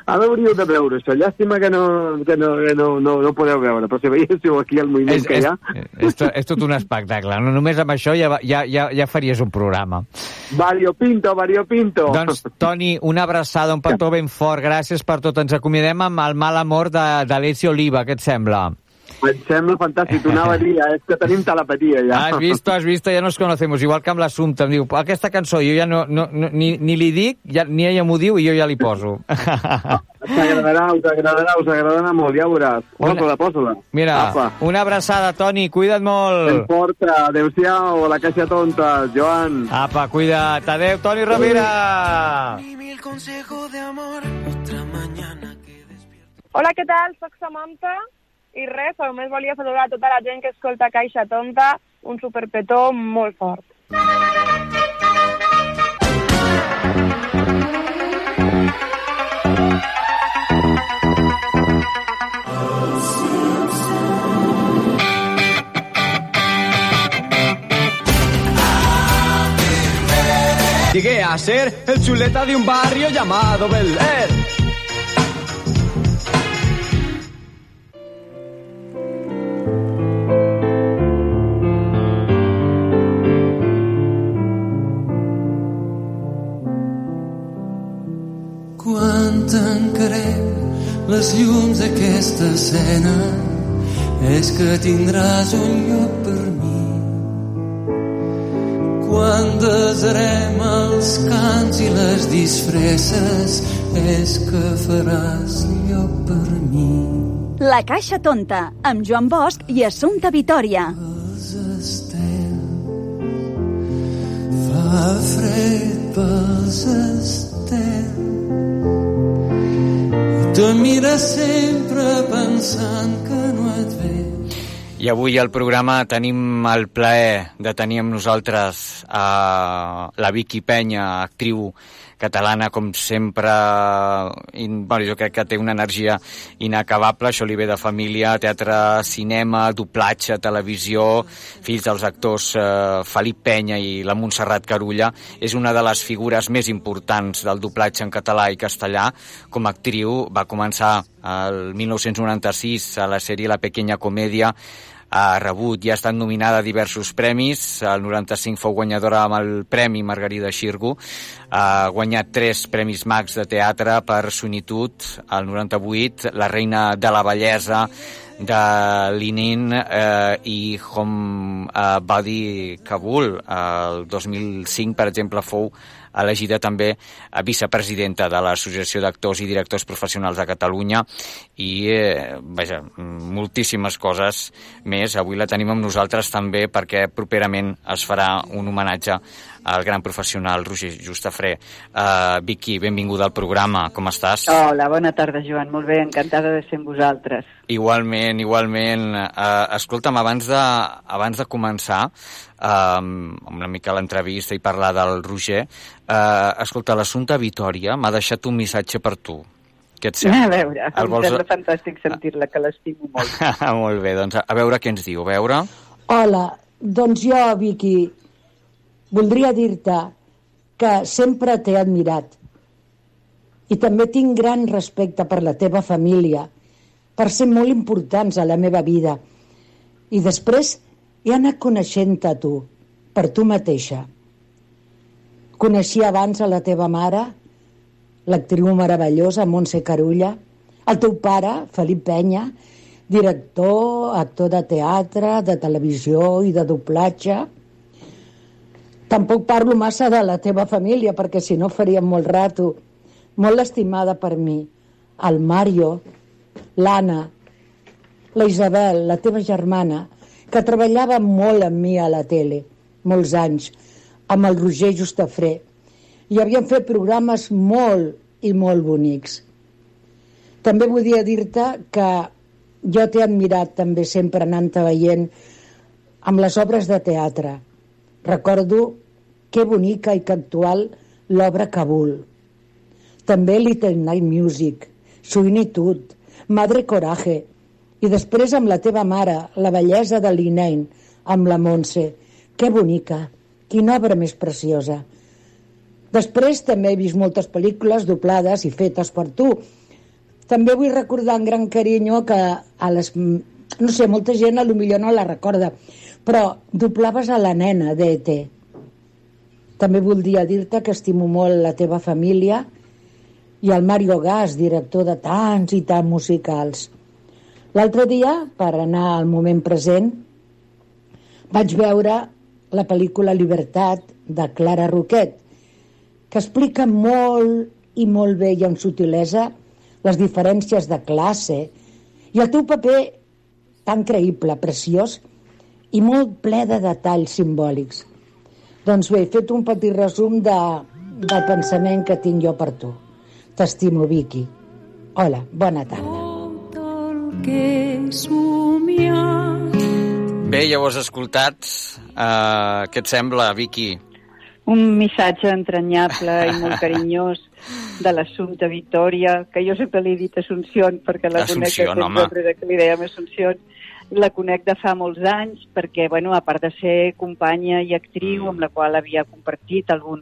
Ara hauríeu de veure això. Llàstima que no, que no, que no, no, no podeu veure, però si veiéssiu aquí el moviment És, que és, hi ha... és, tot, és tot un espectacle. No només amb això ja, ja, ja, ja faries un programa. Variopinto, variopinto. Doncs, [laughs] Toni, una abraçada, un petó ben fort. Gràcies per tot. Ens acomiadem amb el mal amor de- d'Alessi Oliva. Què et sembla? Em sembla fantàstic, t'ho anava a dir, és que tenim telepatia ja. Has visto, has visto, ja nos conocemos. Igual que amb l'assumpte. Em diu, aquesta cançó jo ja no, no, no ni, ni li dic, ja, ni ella m'ho diu i jo ja li poso. [laughs] T'agradarà, us agradarà, us agradarà molt, ja ho veuràs. Posa-la, posa-la. Mira, Apa. una abraçada, Toni, cuida't molt. Ben forta, adeu-siau, a la caixa tonta, Joan. Apa, cuida't. Adeu, Toni Rovira. Hola, què tal? Soc Samantha i res, només volia saludar a tota la gent que escolta Caixa Tonta, un superpetó molt fort. Llegué a ser el chuleta de un barrio llamado Bel Air. Quan tancarem les llums d'aquesta escena és que tindràs un lloc per mi. Quan desarem els cants i les disfresses és que faràs lloc per mi. La Caixa Tonta, amb Joan Bosch i Assumpta Vitoria. Fa fred pels estels i te mires sempre pensant que no et veig I avui al programa tenim el plaer de tenir amb nosaltres a la Vicky Penya, actriu catalana, com sempre, i, bueno, jo crec que té una energia inacabable, això li ve de família, teatre, cinema, doblatge, televisió, fills dels actors eh, Felip Penya i la Montserrat Carulla, és una de les figures més importants del doblatge en català i castellà. Com a actriu va començar el 1996 a la sèrie La Pequeña Comèdia, ha rebut i ha estat nominada a diversos premis. El 95 fou guanyadora amb el Premi Margarida Xirgu. Ha guanyat tres Premis Max de teatre per Sonitud. El 98, La reina de la bellesa de Linin eh, i Hom eh, Kabul. El 2005, per exemple, fou elegida també a vicepresidenta de l'Associació d'Actors i Directors Professionals de Catalunya i, eh, vaja, moltíssimes coses més. Avui la tenim amb nosaltres també perquè properament es farà un homenatge al gran professional Roger Justafré. Uh, Vicky, benvinguda al programa, com estàs? Hola, bona tarda, Joan. Molt bé, encantada de ser amb vosaltres. Igualment, igualment. Uh, escolta'm, abans de, abans de començar, um, una mica l'entrevista i parlar del Roger, uh, escolta, l'assumpte Vitòria m'ha deixat un missatge per tu. Què et sembla? A veure, El em vols- sembla fantàstic sentir-la, que l'estimo molt. [laughs] Molt bé, doncs a veure què ens diu. A veure... Hola, doncs jo, Vicky, voldria dir-te que sempre t'he admirat i també tinc gran respecte per la teva família, per ser molt importants a la meva vida. I després he anat coneixent-te tu, per tu mateixa. Coneixia abans a la teva mare, l'actriu meravellosa Montse Carulla, el teu pare, Felip Penya, director, actor de teatre, de televisió i de doblatge. Tampoc parlo massa de la teva família, perquè si no faríem molt rato. Molt estimada per mi. El Mario, l'Anna, la Isabel, la teva germana, que treballava molt amb mi a la tele, molts anys, amb el Roger Justafré, i havien fet programes molt i molt bonics. També volia dir-te que jo t'he admirat també sempre anant-te veient amb les obres de teatre. Recordo que bonica i que actual l'obra Kabul. També Little Night Music, Todd, Madre Coraje, i després amb la teva mare, la bellesa de l'Inein, amb la Montse. Que bonica, quina obra més preciosa. Després també he vist moltes pel·lícules doblades i fetes per tu. També vull recordar en gran carinyo que a les... No sé, molta gent a lo millor no la recorda, però doblaves a la nena d'ET. També voldria dir-te que estimo molt la teva família i el Mario Gas, director de tants i tants musicals. L'altre dia, per anar al moment present, vaig veure la pel·lícula Libertat de Clara Roquet, que explica molt i molt bé i amb sutilesa les diferències de classe i el teu paper tan creïble, preciós i molt ple de detalls simbòlics. Doncs bé, he fet un petit resum de, del pensament que tinc jo per tu. T'estimo, Vicky. Hola, bona tarda. que Bé, ja ho has escoltat. Uh, què et sembla, Vicky? Un missatge entranyable i molt [laughs] carinyós de l'Assumpta Victòria, que jo sempre li he dit Assumpción, perquè la Assumpció, conec home. sempre que li dèiem Assumpción. La conec de fa molts anys, perquè, bueno, a part de ser companya i actriu, mm. amb la qual havia compartit algun,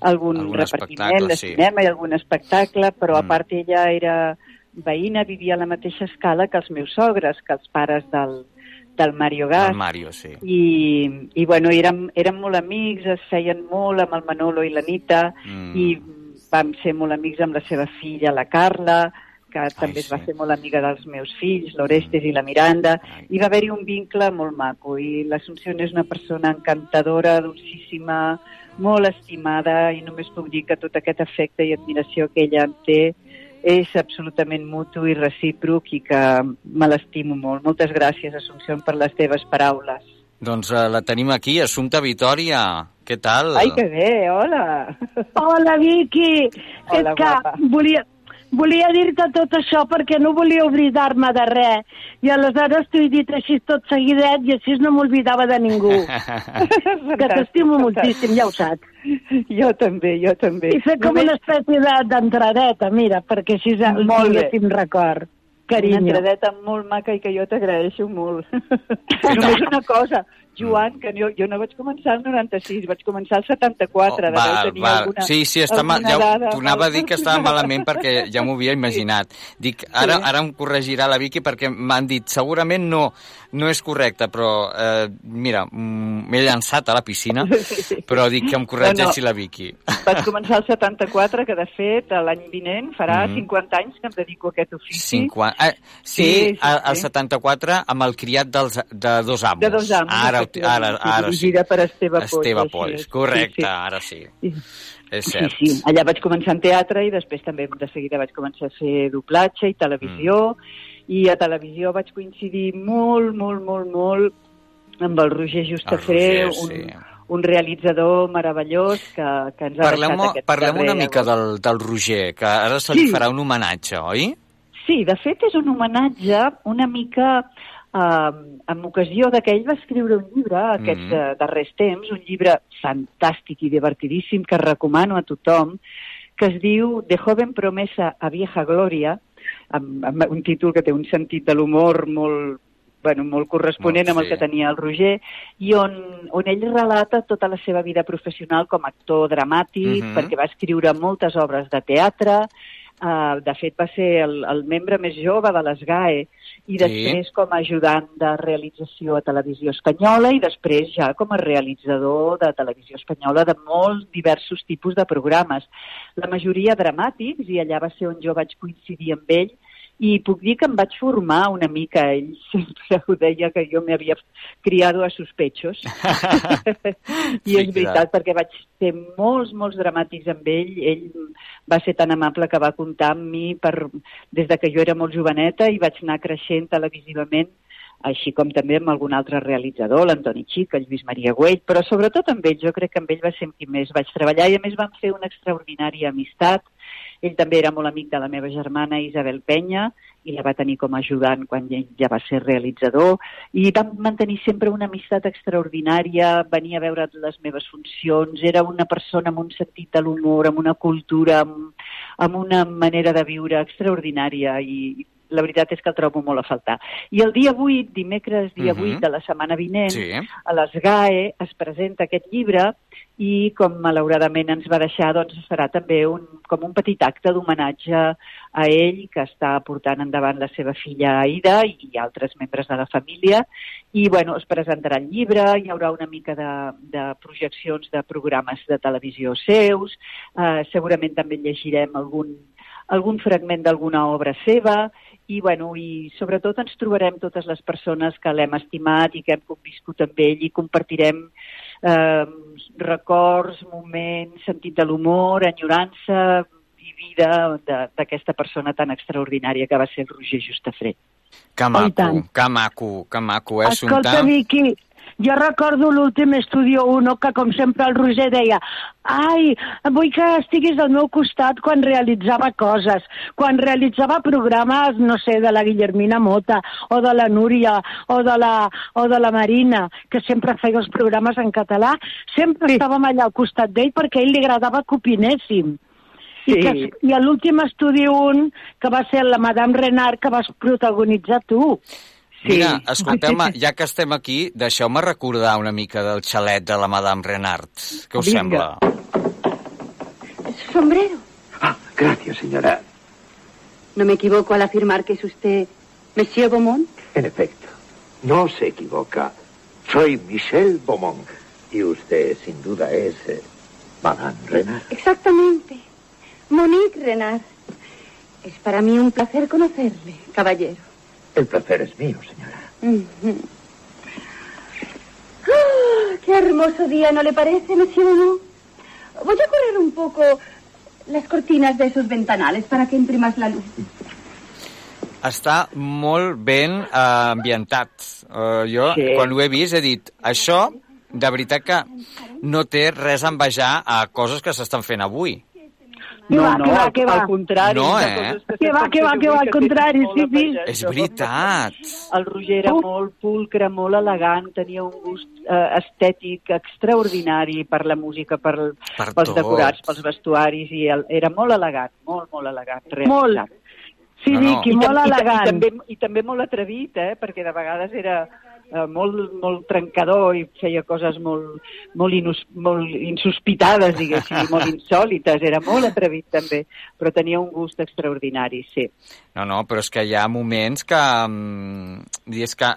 algun, Algun repartiment de sí. cinema i algun espectacle, però Mm. a part ella era veïna, vivia a la mateixa escala que els meus sogres, que els pares del, del Mario Gas. El Mario, sí. I, i bueno, érem, érem molt amics, es feien molt amb el Manolo i l'Anita, Mm. i vam ser molt amics amb la seva filla, la Carla, que també es va fer molt amiga dels meus fills, l'Orestes i la Miranda, i va haver-hi un vincle molt maco, i l'Assumpció és una persona encantadora, dolcíssima, molt estimada, i només puc dir que tot aquest afecte i admiració que ella em té és absolutament mutu i recíproc i que me l'estimo molt. Moltes gràcies, Assumpció, per les teves paraules. Doncs uh, la tenim aquí, Assumpta Vitòria. Què tal? Ai, que bé, hola. Hola, Vicky. Hola, és que guapa. volia, volia dir-te tot això perquè no volia oblidar-me de res. I aleshores t'ho he dit així tot seguidet i així no m'oblidava de ningú. [laughs] que t'estimo moltíssim, ja ho saps. Jo també, jo també. I fer com Només- una espècie de- d'entradeta, mira, perquè així Molt tinguéssim record. Una Carinyo. entradeta molt maca i que jo t'agraeixo molt. [laughs] Només una cosa, Joan, que jo, jo no vaig començar el 96, vaig començar el 74. Oh, Val, val. sí, sí, està mal, ja, dada, t'ho anava a dir que estava malament perquè ja m'ho havia imaginat. Dic, ara, Sí. ara em corregirà la Vicky perquè m'han dit, segurament no, no és correcte, però eh, mira, mm, m'he llançat a la piscina, [laughs] però dic que em corregeixi No, no. la Vicky. Vaig començar el 74, que de fet l'any vinent farà Mhm. 50 anys que em dedico a aquest ofici. 50... Ah, sí, Sí, sí, sí, sí. 74 amb el criat dels, de dos amos. De dos amos, Ara, ara, sí, ara sí. dirigida per Esteve Polls, Esteve Polls, correcte, Sí, sí. ara sí. Sí. És Sí, cert. sí, allà vaig començar en teatre i després també de seguida vaig començar a fer doblatge i televisió Mm. I a televisió vaig coincidir molt, molt, molt, molt amb el Roger Justafré, El Roger, un, sí. un realitzador meravellós que, que ens ha Parlem, deixat aquest parlem una darrer mica del, del Roger, que ara se li Sí. farà un homenatge, oi? Sí, de fet és un homenatge una mica eh, en ocasió de que ell va escriure un llibre aquests Mhm. eh, darrers temps, un llibre fantàstic i divertidíssim que recomano a tothom, que es diu De joven promesa a vieja gloria, amb, amb un títol que té un sentit de l'humor molt, bueno, molt corresponent Molt, amb el sí. que tenia el Roger, i on, on ell relata tota la seva vida professional com a actor dramàtic, Mhm. perquè va escriure moltes obres de teatre, Uh, de fet, va ser el, el membre més jove de les GAE i Sí. després com a ajudant de realització a Televisió Espanyola i després ja com a realitzador de Televisió Espanyola de molts diversos tipus de programes. La majoria dramàtics, i allà va ser on jo vaig coincidir amb ell, i puc dir que em vaig formar una mica. Ell sempre ho deia que jo m'havia criado a sus pechos. [laughs] I Sí, és veritat, clar. perquè vaig ser molts, molts dramàtics amb ell. Ell va ser tan amable que va comptar amb mi per, des de que jo era molt joveneta i vaig anar creixent televisivament així com també amb algun altre realitzador, l'Antoni Xic, el Lluís Maria Güell, però sobretot amb ell, jo crec que amb ell va ser amb qui més vaig treballar i a més vam fer una extraordinària amistat. Ell també era molt amic de la meva germana Isabel Penya i la va tenir com a ajudant quan ell ja va ser realitzador. I vam mantenir sempre una amistat extraordinària, venia a veure les meves funcions, era una persona amb un sentit de l'humor, amb una cultura, amb, amb una manera de viure extraordinària i la veritat és que el trobo molt a faltar. I el dia 8, dimecres dia Mhm. 8 de la setmana vinent, Sí. a les GAE es presenta aquest llibre i com malauradament ens va deixar, doncs es farà també un, com un petit acte d'homenatge a ell que està portant endavant la seva filla Aida i altres membres de la família i bueno, es presentarà el llibre, hi haurà una mica de, de projeccions de programes de televisió seus, eh, segurament també llegirem algun, algun fragment d'alguna obra seva i, bueno, i sobretot ens trobarem totes les persones que l'hem estimat i que hem conviscut amb ell i compartirem eh, records, moments, sentit de l'humor, enyorança i vida d'aquesta persona tan extraordinària que va ser el Roger Justafré. Que maco, que maco, que maco, eh, Escolta, Assumpta? Vicky, jo recordo l'últim Estudio 1 que, com sempre, el Roger deia ai, vull que estiguis al meu costat quan realitzava coses, quan realitzava programes, no sé, de la Guillermina Mota, o de la Núria, o de la, o de la Marina, que sempre feia els programes en català, sempre estàvem allà al costat d'ell perquè a ell li agradava que opinéssim. I, Sí. que, I a l'últim Estudi 1, que va ser la Madame Renard, que vas protagonitzar tu. Mira, [laughs] escolteu-me, ja que estem aquí, deixeu-me recordar una mica del xalet de la Madame Renard. Què us Vinga. sembla? Su sombrero. Gracias, señora. ¿No me equivoco al afirmar que es usted Monsieur Beaumont? En efecto, no se equivoca. Soy Michel Beaumont. Y usted, sin duda, es eh, Madame Renard. Exactamente. Monique Renard. Es para mí un placer conocerle, caballero. El placer es mío, señora. Ujú. Ah, ¡Qué hermoso día, ¿no le parece, Monsieur Beaumont? Voy a correr un poco las cortinas de sus ventanales para que entre más la luz. Està molt ben eh, ambientat. Uh, jo, Sí. quan ho he vist, he dit, això, de veritat que no té res a envejar a coses que s'estan fent avui. No, va, no, que va, al, que va. al contrari. No, eh? Que s'estan va, que va, que va, al contrari, molt sí, sí. És veritat. El Roger era molt pulcre, molt elegant, tenia un gust eh, estètic extraordinari per la música, per, Per pels tot. decorats, pels vestuaris, i el, era molt elegant, molt, molt elegant. Molt. realitzat. Sí, No, no. Vicky, I, molt i, elegant. i, també, I també molt atrevit, eh? perquè de vegades era eh, molt, molt trencador i feia coses molt, molt, inus, molt insospitades, diguéssim, molt [laughs] insòlites. Era molt atrevit, també, però tenia un gust extraordinari, sí. No, no, però és que hi ha moments que... mm, És que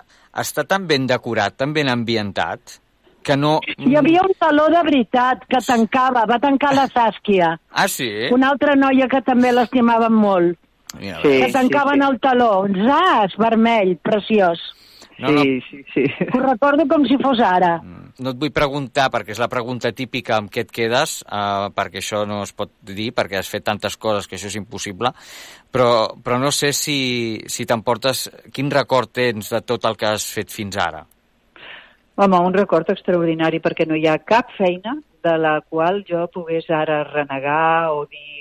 està tan ben decorat, tan ben ambientat, que no... Hi havia un taló de veritat que tancava, va tancar la Sàsquia. Ah, sí? Una altra noia que també l'estimàvem molt. Mira, Sí, que tancaven el taló. Zas, vermell, preciós. No, no. sí, sí, sí. Ho recordo com si fos ara. No et vull preguntar, perquè és la pregunta típica amb què et quedes, uh, perquè això no es pot dir, perquè has fet tantes coses que això és impossible, però, però no sé si, si t'emportes... Quin record tens de tot el que has fet fins ara? Home, un record extraordinari perquè no hi ha cap feina de la qual jo pogués ara renegar o dir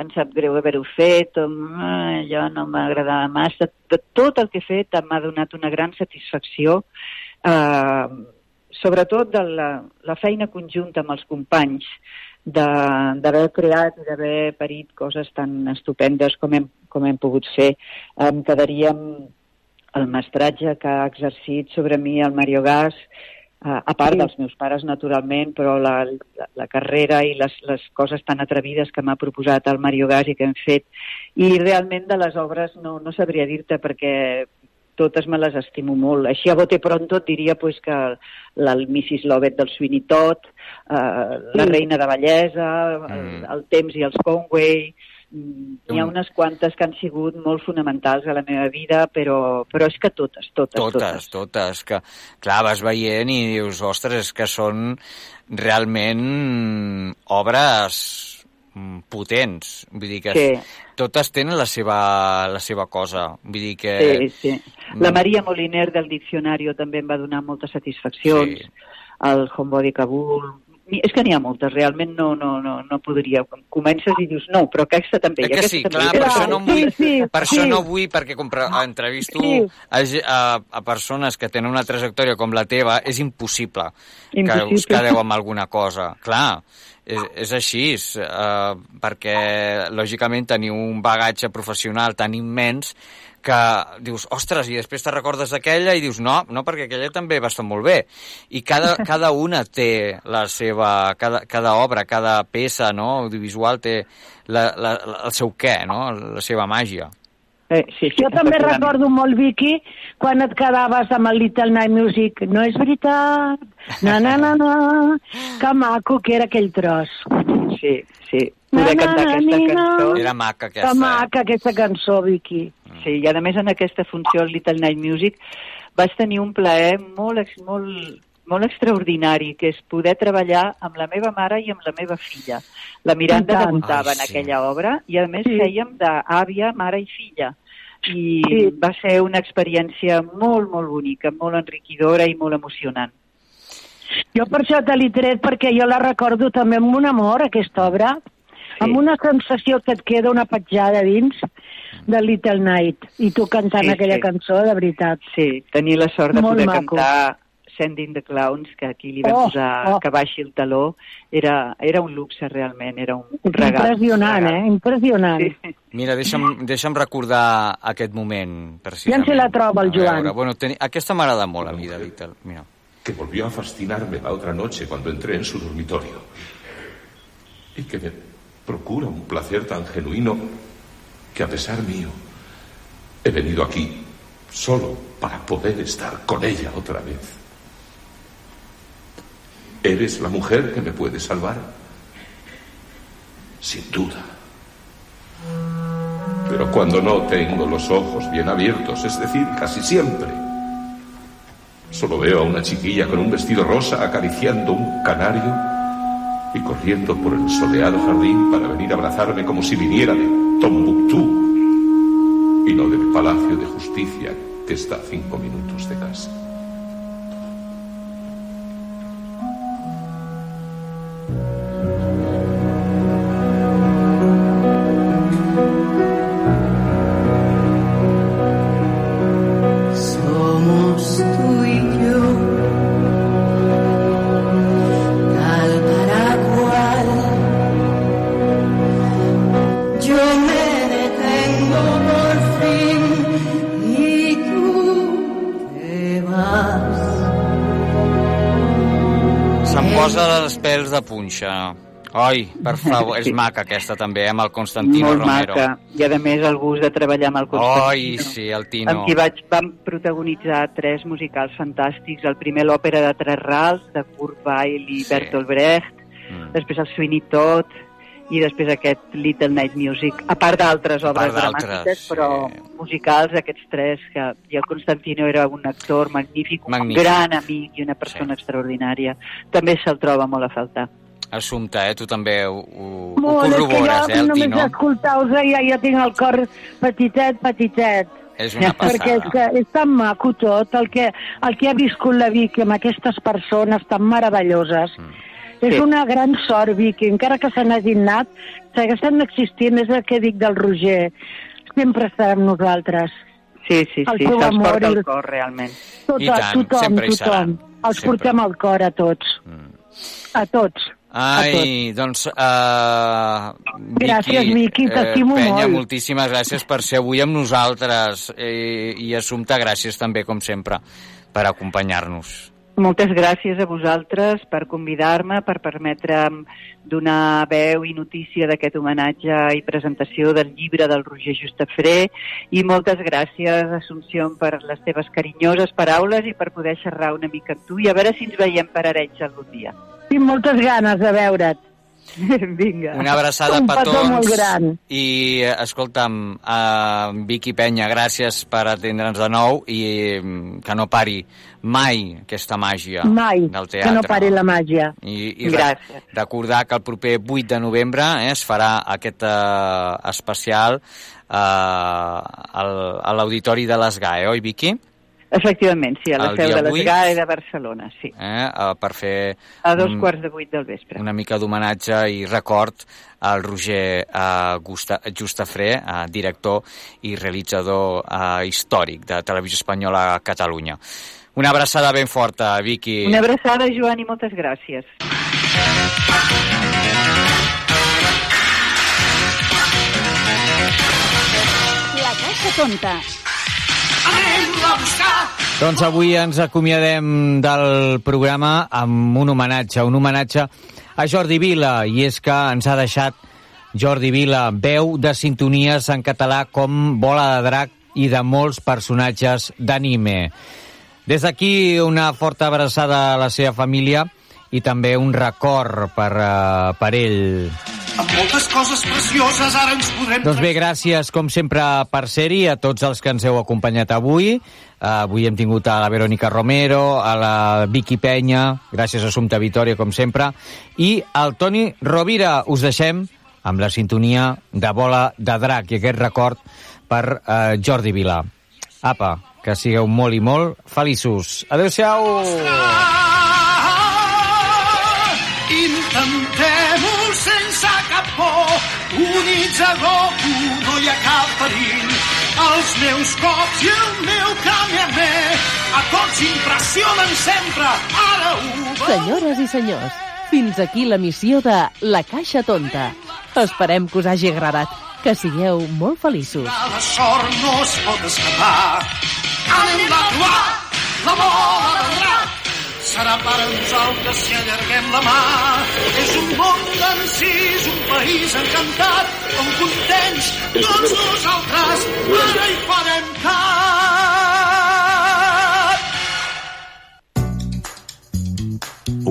em sap greu haver-ho fet, o "Ah, allò no m'agradava massa. De tot el que he fet m'ha donat una gran satisfacció, eh, sobretot de la, la feina conjunta amb els companys, d'haver creat i d'haver parit coses tan estupendes com hem, com hem pogut fer. Em quedaria el mestratge que ha exercit sobre mi el Mario Gas, eh, a part dels meus pares, naturalment, però la, la, la carrera i les, les coses tan atrevides que m'ha proposat el Mario Gas i que hem fet. I realment de les obres no, no sabria dir-te perquè totes me les estimo molt. Així a bote pronto et diria pues, que la el Mrs. Lovett del Sweeney Todd, eh, la Sí. Reina de Bellesa, el, Mm. el Temps i els Conway, N'hi ha unes quantes que han sigut molt fonamentals a la meva vida, però, però és que totes, totes, totes. Totes, totes, que clar, vas veient i dius, ostres, és que són realment obres potents, vull dir que Sí. totes tenen la seva, la seva cosa, vull dir que... Sí, sí. La Mm. Maria Moliner del Diccionario també em va donar moltes satisfaccions. Sí. El Homebody Kabul... És que n'hi ha moltes, realment no, no, no, no podria. Comences i dius, no, però aquesta també. Eh i que sí, també. clar, per això no vull, per això sí. no vull, perquè com pre- entrevisto Sí. a, a, a persones que tenen una trajectòria com la teva, és impossible, que Impossible. us quedeu amb alguna cosa. Clar, és, és així, és, uh, perquè lògicament teniu un bagatge professional tan immens que dius, ostres, i després te recordes d'aquella i dius, no, no, perquè aquella també va estar molt bé. I cada, [laughs] cada una té la seva, cada, cada obra, cada peça no, audiovisual té la, la, la, el seu què, no? la seva màgia. Eh, sí, sí, Jo també recordo molt, Vicky, quan et quedaves amb el Little Night Music. No és veritat, na, na, na, na, que maco que era aquell tros. Sí, sí. Poder Na, cantar na, aquesta na. cançó. Era maca Que aquesta. maca aquesta cançó, Vicky. Sí, i a més en aquesta funció, el Little Night Music, vaig tenir un plaer molt, molt, molt extraordinari, que és poder treballar amb la meva mare i amb la meva filla. La Miranda debutava Ai, en sí. aquella obra i a més Sí. fèiem d'àvia, mare i filla. I Sí. va ser una experiència molt, molt bonica, molt enriquidora i molt emocionant. Jo per això te l'he tret, perquè jo la recordo també amb un amor, aquesta obra, sí. amb una sensació que et queda una petjada dins de Little Night, i tu cantant Sí, aquella sí. cançó, de veritat. Sí, tenir la sort de Molt poder maco. cantar Sending the Clowns, que aquí li vam Oh, posar oh. que baixi el taló, era, era un luxe realment, era un, un regal. Impressionant, eh? Impressionant. Sí. Mira, deixa'm, deixa'm recordar aquest moment, Ja precisament. en se la troba el Joan. bueno, teni... aquesta m'agrada molt a mi, de Little. Mira. que volvió a fascinarme la otra noche cuando entré en su dormitorio. Y que me procura un placer tan genuino que a pesar mío he venido aquí solo para poder estar con ella otra vez. ¿Eres la mujer que me puede salvar? Sin duda. Pero cuando no tengo los ojos bien abiertos, es decir, casi siempre, Solo veo a una chiquilla con un vestido rosa acariciando un canario y corriendo por el soleado jardín para venir a abrazarme como si viniera de Tombuctú y no del Palacio de Justicia que está a cinco minutos de casa. Punxa. Ai, per favor, és Sí. maca aquesta també, amb el Constantino molt Romero. maca. I a més el gust de treballar amb el Constantino. Ai, sí, el Tino. Amb qui vaig, vam protagonitzar tres musicals fantàstics. El primer, l'òpera de Tres Rals, de Kurt Weill i Sí. Bertolt Brecht. Mm. Després el Sweeney Todd i després aquest Little Night Music, a part d'altres part obres d'altres, dramàtiques, sí. però musicals, aquests tres, que, i el Constantino era un actor magnífic, Magnífic. un gran amic i una persona extraordinària. També se'l troba molt a faltar. Assumpte, eh? Tu també ho, ho, ho Molt, és que corrobores, jo eh, el només Tino? d'escoltar-vos ja, ja tinc el cor petitet, petitet. És una Perquè és, passada. que és tan maco tot, el que, el que ha viscut la Vicky amb aquestes persones tan meravelloses. Mm. És Sí. una gran sort, Vicky, encara que se n'hagin anat, segueixen existint, és el que dic del Roger. Sempre estarà amb nosaltres. Sí, sí, El sí, se'ls amor porta i el cor, realment. Tot, I tant, tothom, sempre hi tothom. seran. Els Sempre. portem al cor a tots. A tots. Ai, doncs, uh, Vicky, Gràcies, Vicky, t'estimo Penya, molt. moltíssimes gràcies per ser avui amb nosaltres eh, i Assumpte, gràcies també, com sempre, per acompanyar-nos. Moltes gràcies a vosaltres per convidar-me, per permetre'm donar veu i notícia d'aquest homenatge i presentació del llibre del Roger Justafré i moltes gràcies, Assumpció, per les teves carinyoses paraules i per poder xerrar una mica amb tu i a veure si ens veiem per Arenys algun dia. Tinc moltes ganes de veure't. [laughs] Vinga. Una abraçada Un tots. molt gran. I, eh, escolta'm, uh, Vicky Penya, gràcies per atendre'ns de nou i mm, que no pari mai aquesta màgia Mai, del que teatre. no pari la màgia. I, i Gràcies. re- recordar que el proper 8 de novembre eh, es farà aquest eh, especial eh, al, a l'Auditori de l'ESGAE, oi, Vicky? Efectivament, sí, a la El seu de vuit. l'Esgae de Barcelona, sí. Eh, eh, per fer A dos quarts de vuit del vespre. una mica d'homenatge i record al Roger eh, Gusta, Justafré, eh, director i realitzador eh, històric de Televisió Espanyola a Catalunya. Una abraçada ben forta, Vicky. Una abraçada, Joan, i moltes gràcies. La Caixa Tonta. Doncs avui ens acomiadem del programa amb un homenatge, un homenatge a Jordi Vila, i és que ens ha deixat Jordi Vila, veu de sintonies en català com Bola de Drac i de molts personatges d'anime. Des d'aquí una forta abraçada a la seva família i també un record per, uh, per ell. Amb moltes coses precioses ara ens podrem... Doncs bé, gràcies, com sempre, per ser-hi, a tots els que ens heu acompanyat avui. Uh, avui hem tingut a la Verònica Romero, a la Vicky Penya, gràcies a Assumpta Vitoria, com sempre, i al Toni Rovira. Us deixem amb la sintonia de Bola de Drac i aquest record per uh, Jordi Vilà. Apa, que sigueu molt i molt feliços. Adéu-siau! Intentem-ho meus cops i el meu Kamehame a tots impressionen sempre. Ara ho. Senyores i senyors, fins aquí la missió de La Caixa Tonta. Esperem que us hagi agradat. Que sigueu molt feliços. La sort no es pot escapar. Anem-la a trobar, la bola de drac. Serà per a nosaltres si allarguem la mà. És un món d'encís, un país encantat, on tots nosaltres ara hi farem cap.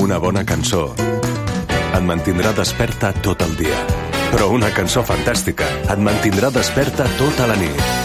Una bona cançó et mantindrà desperta tot el dia. Però una cançó fantàstica et mantindrà desperta tota la nit.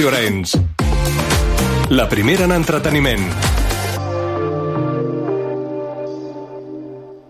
Ràdio Arenys. La primera en entreteniment.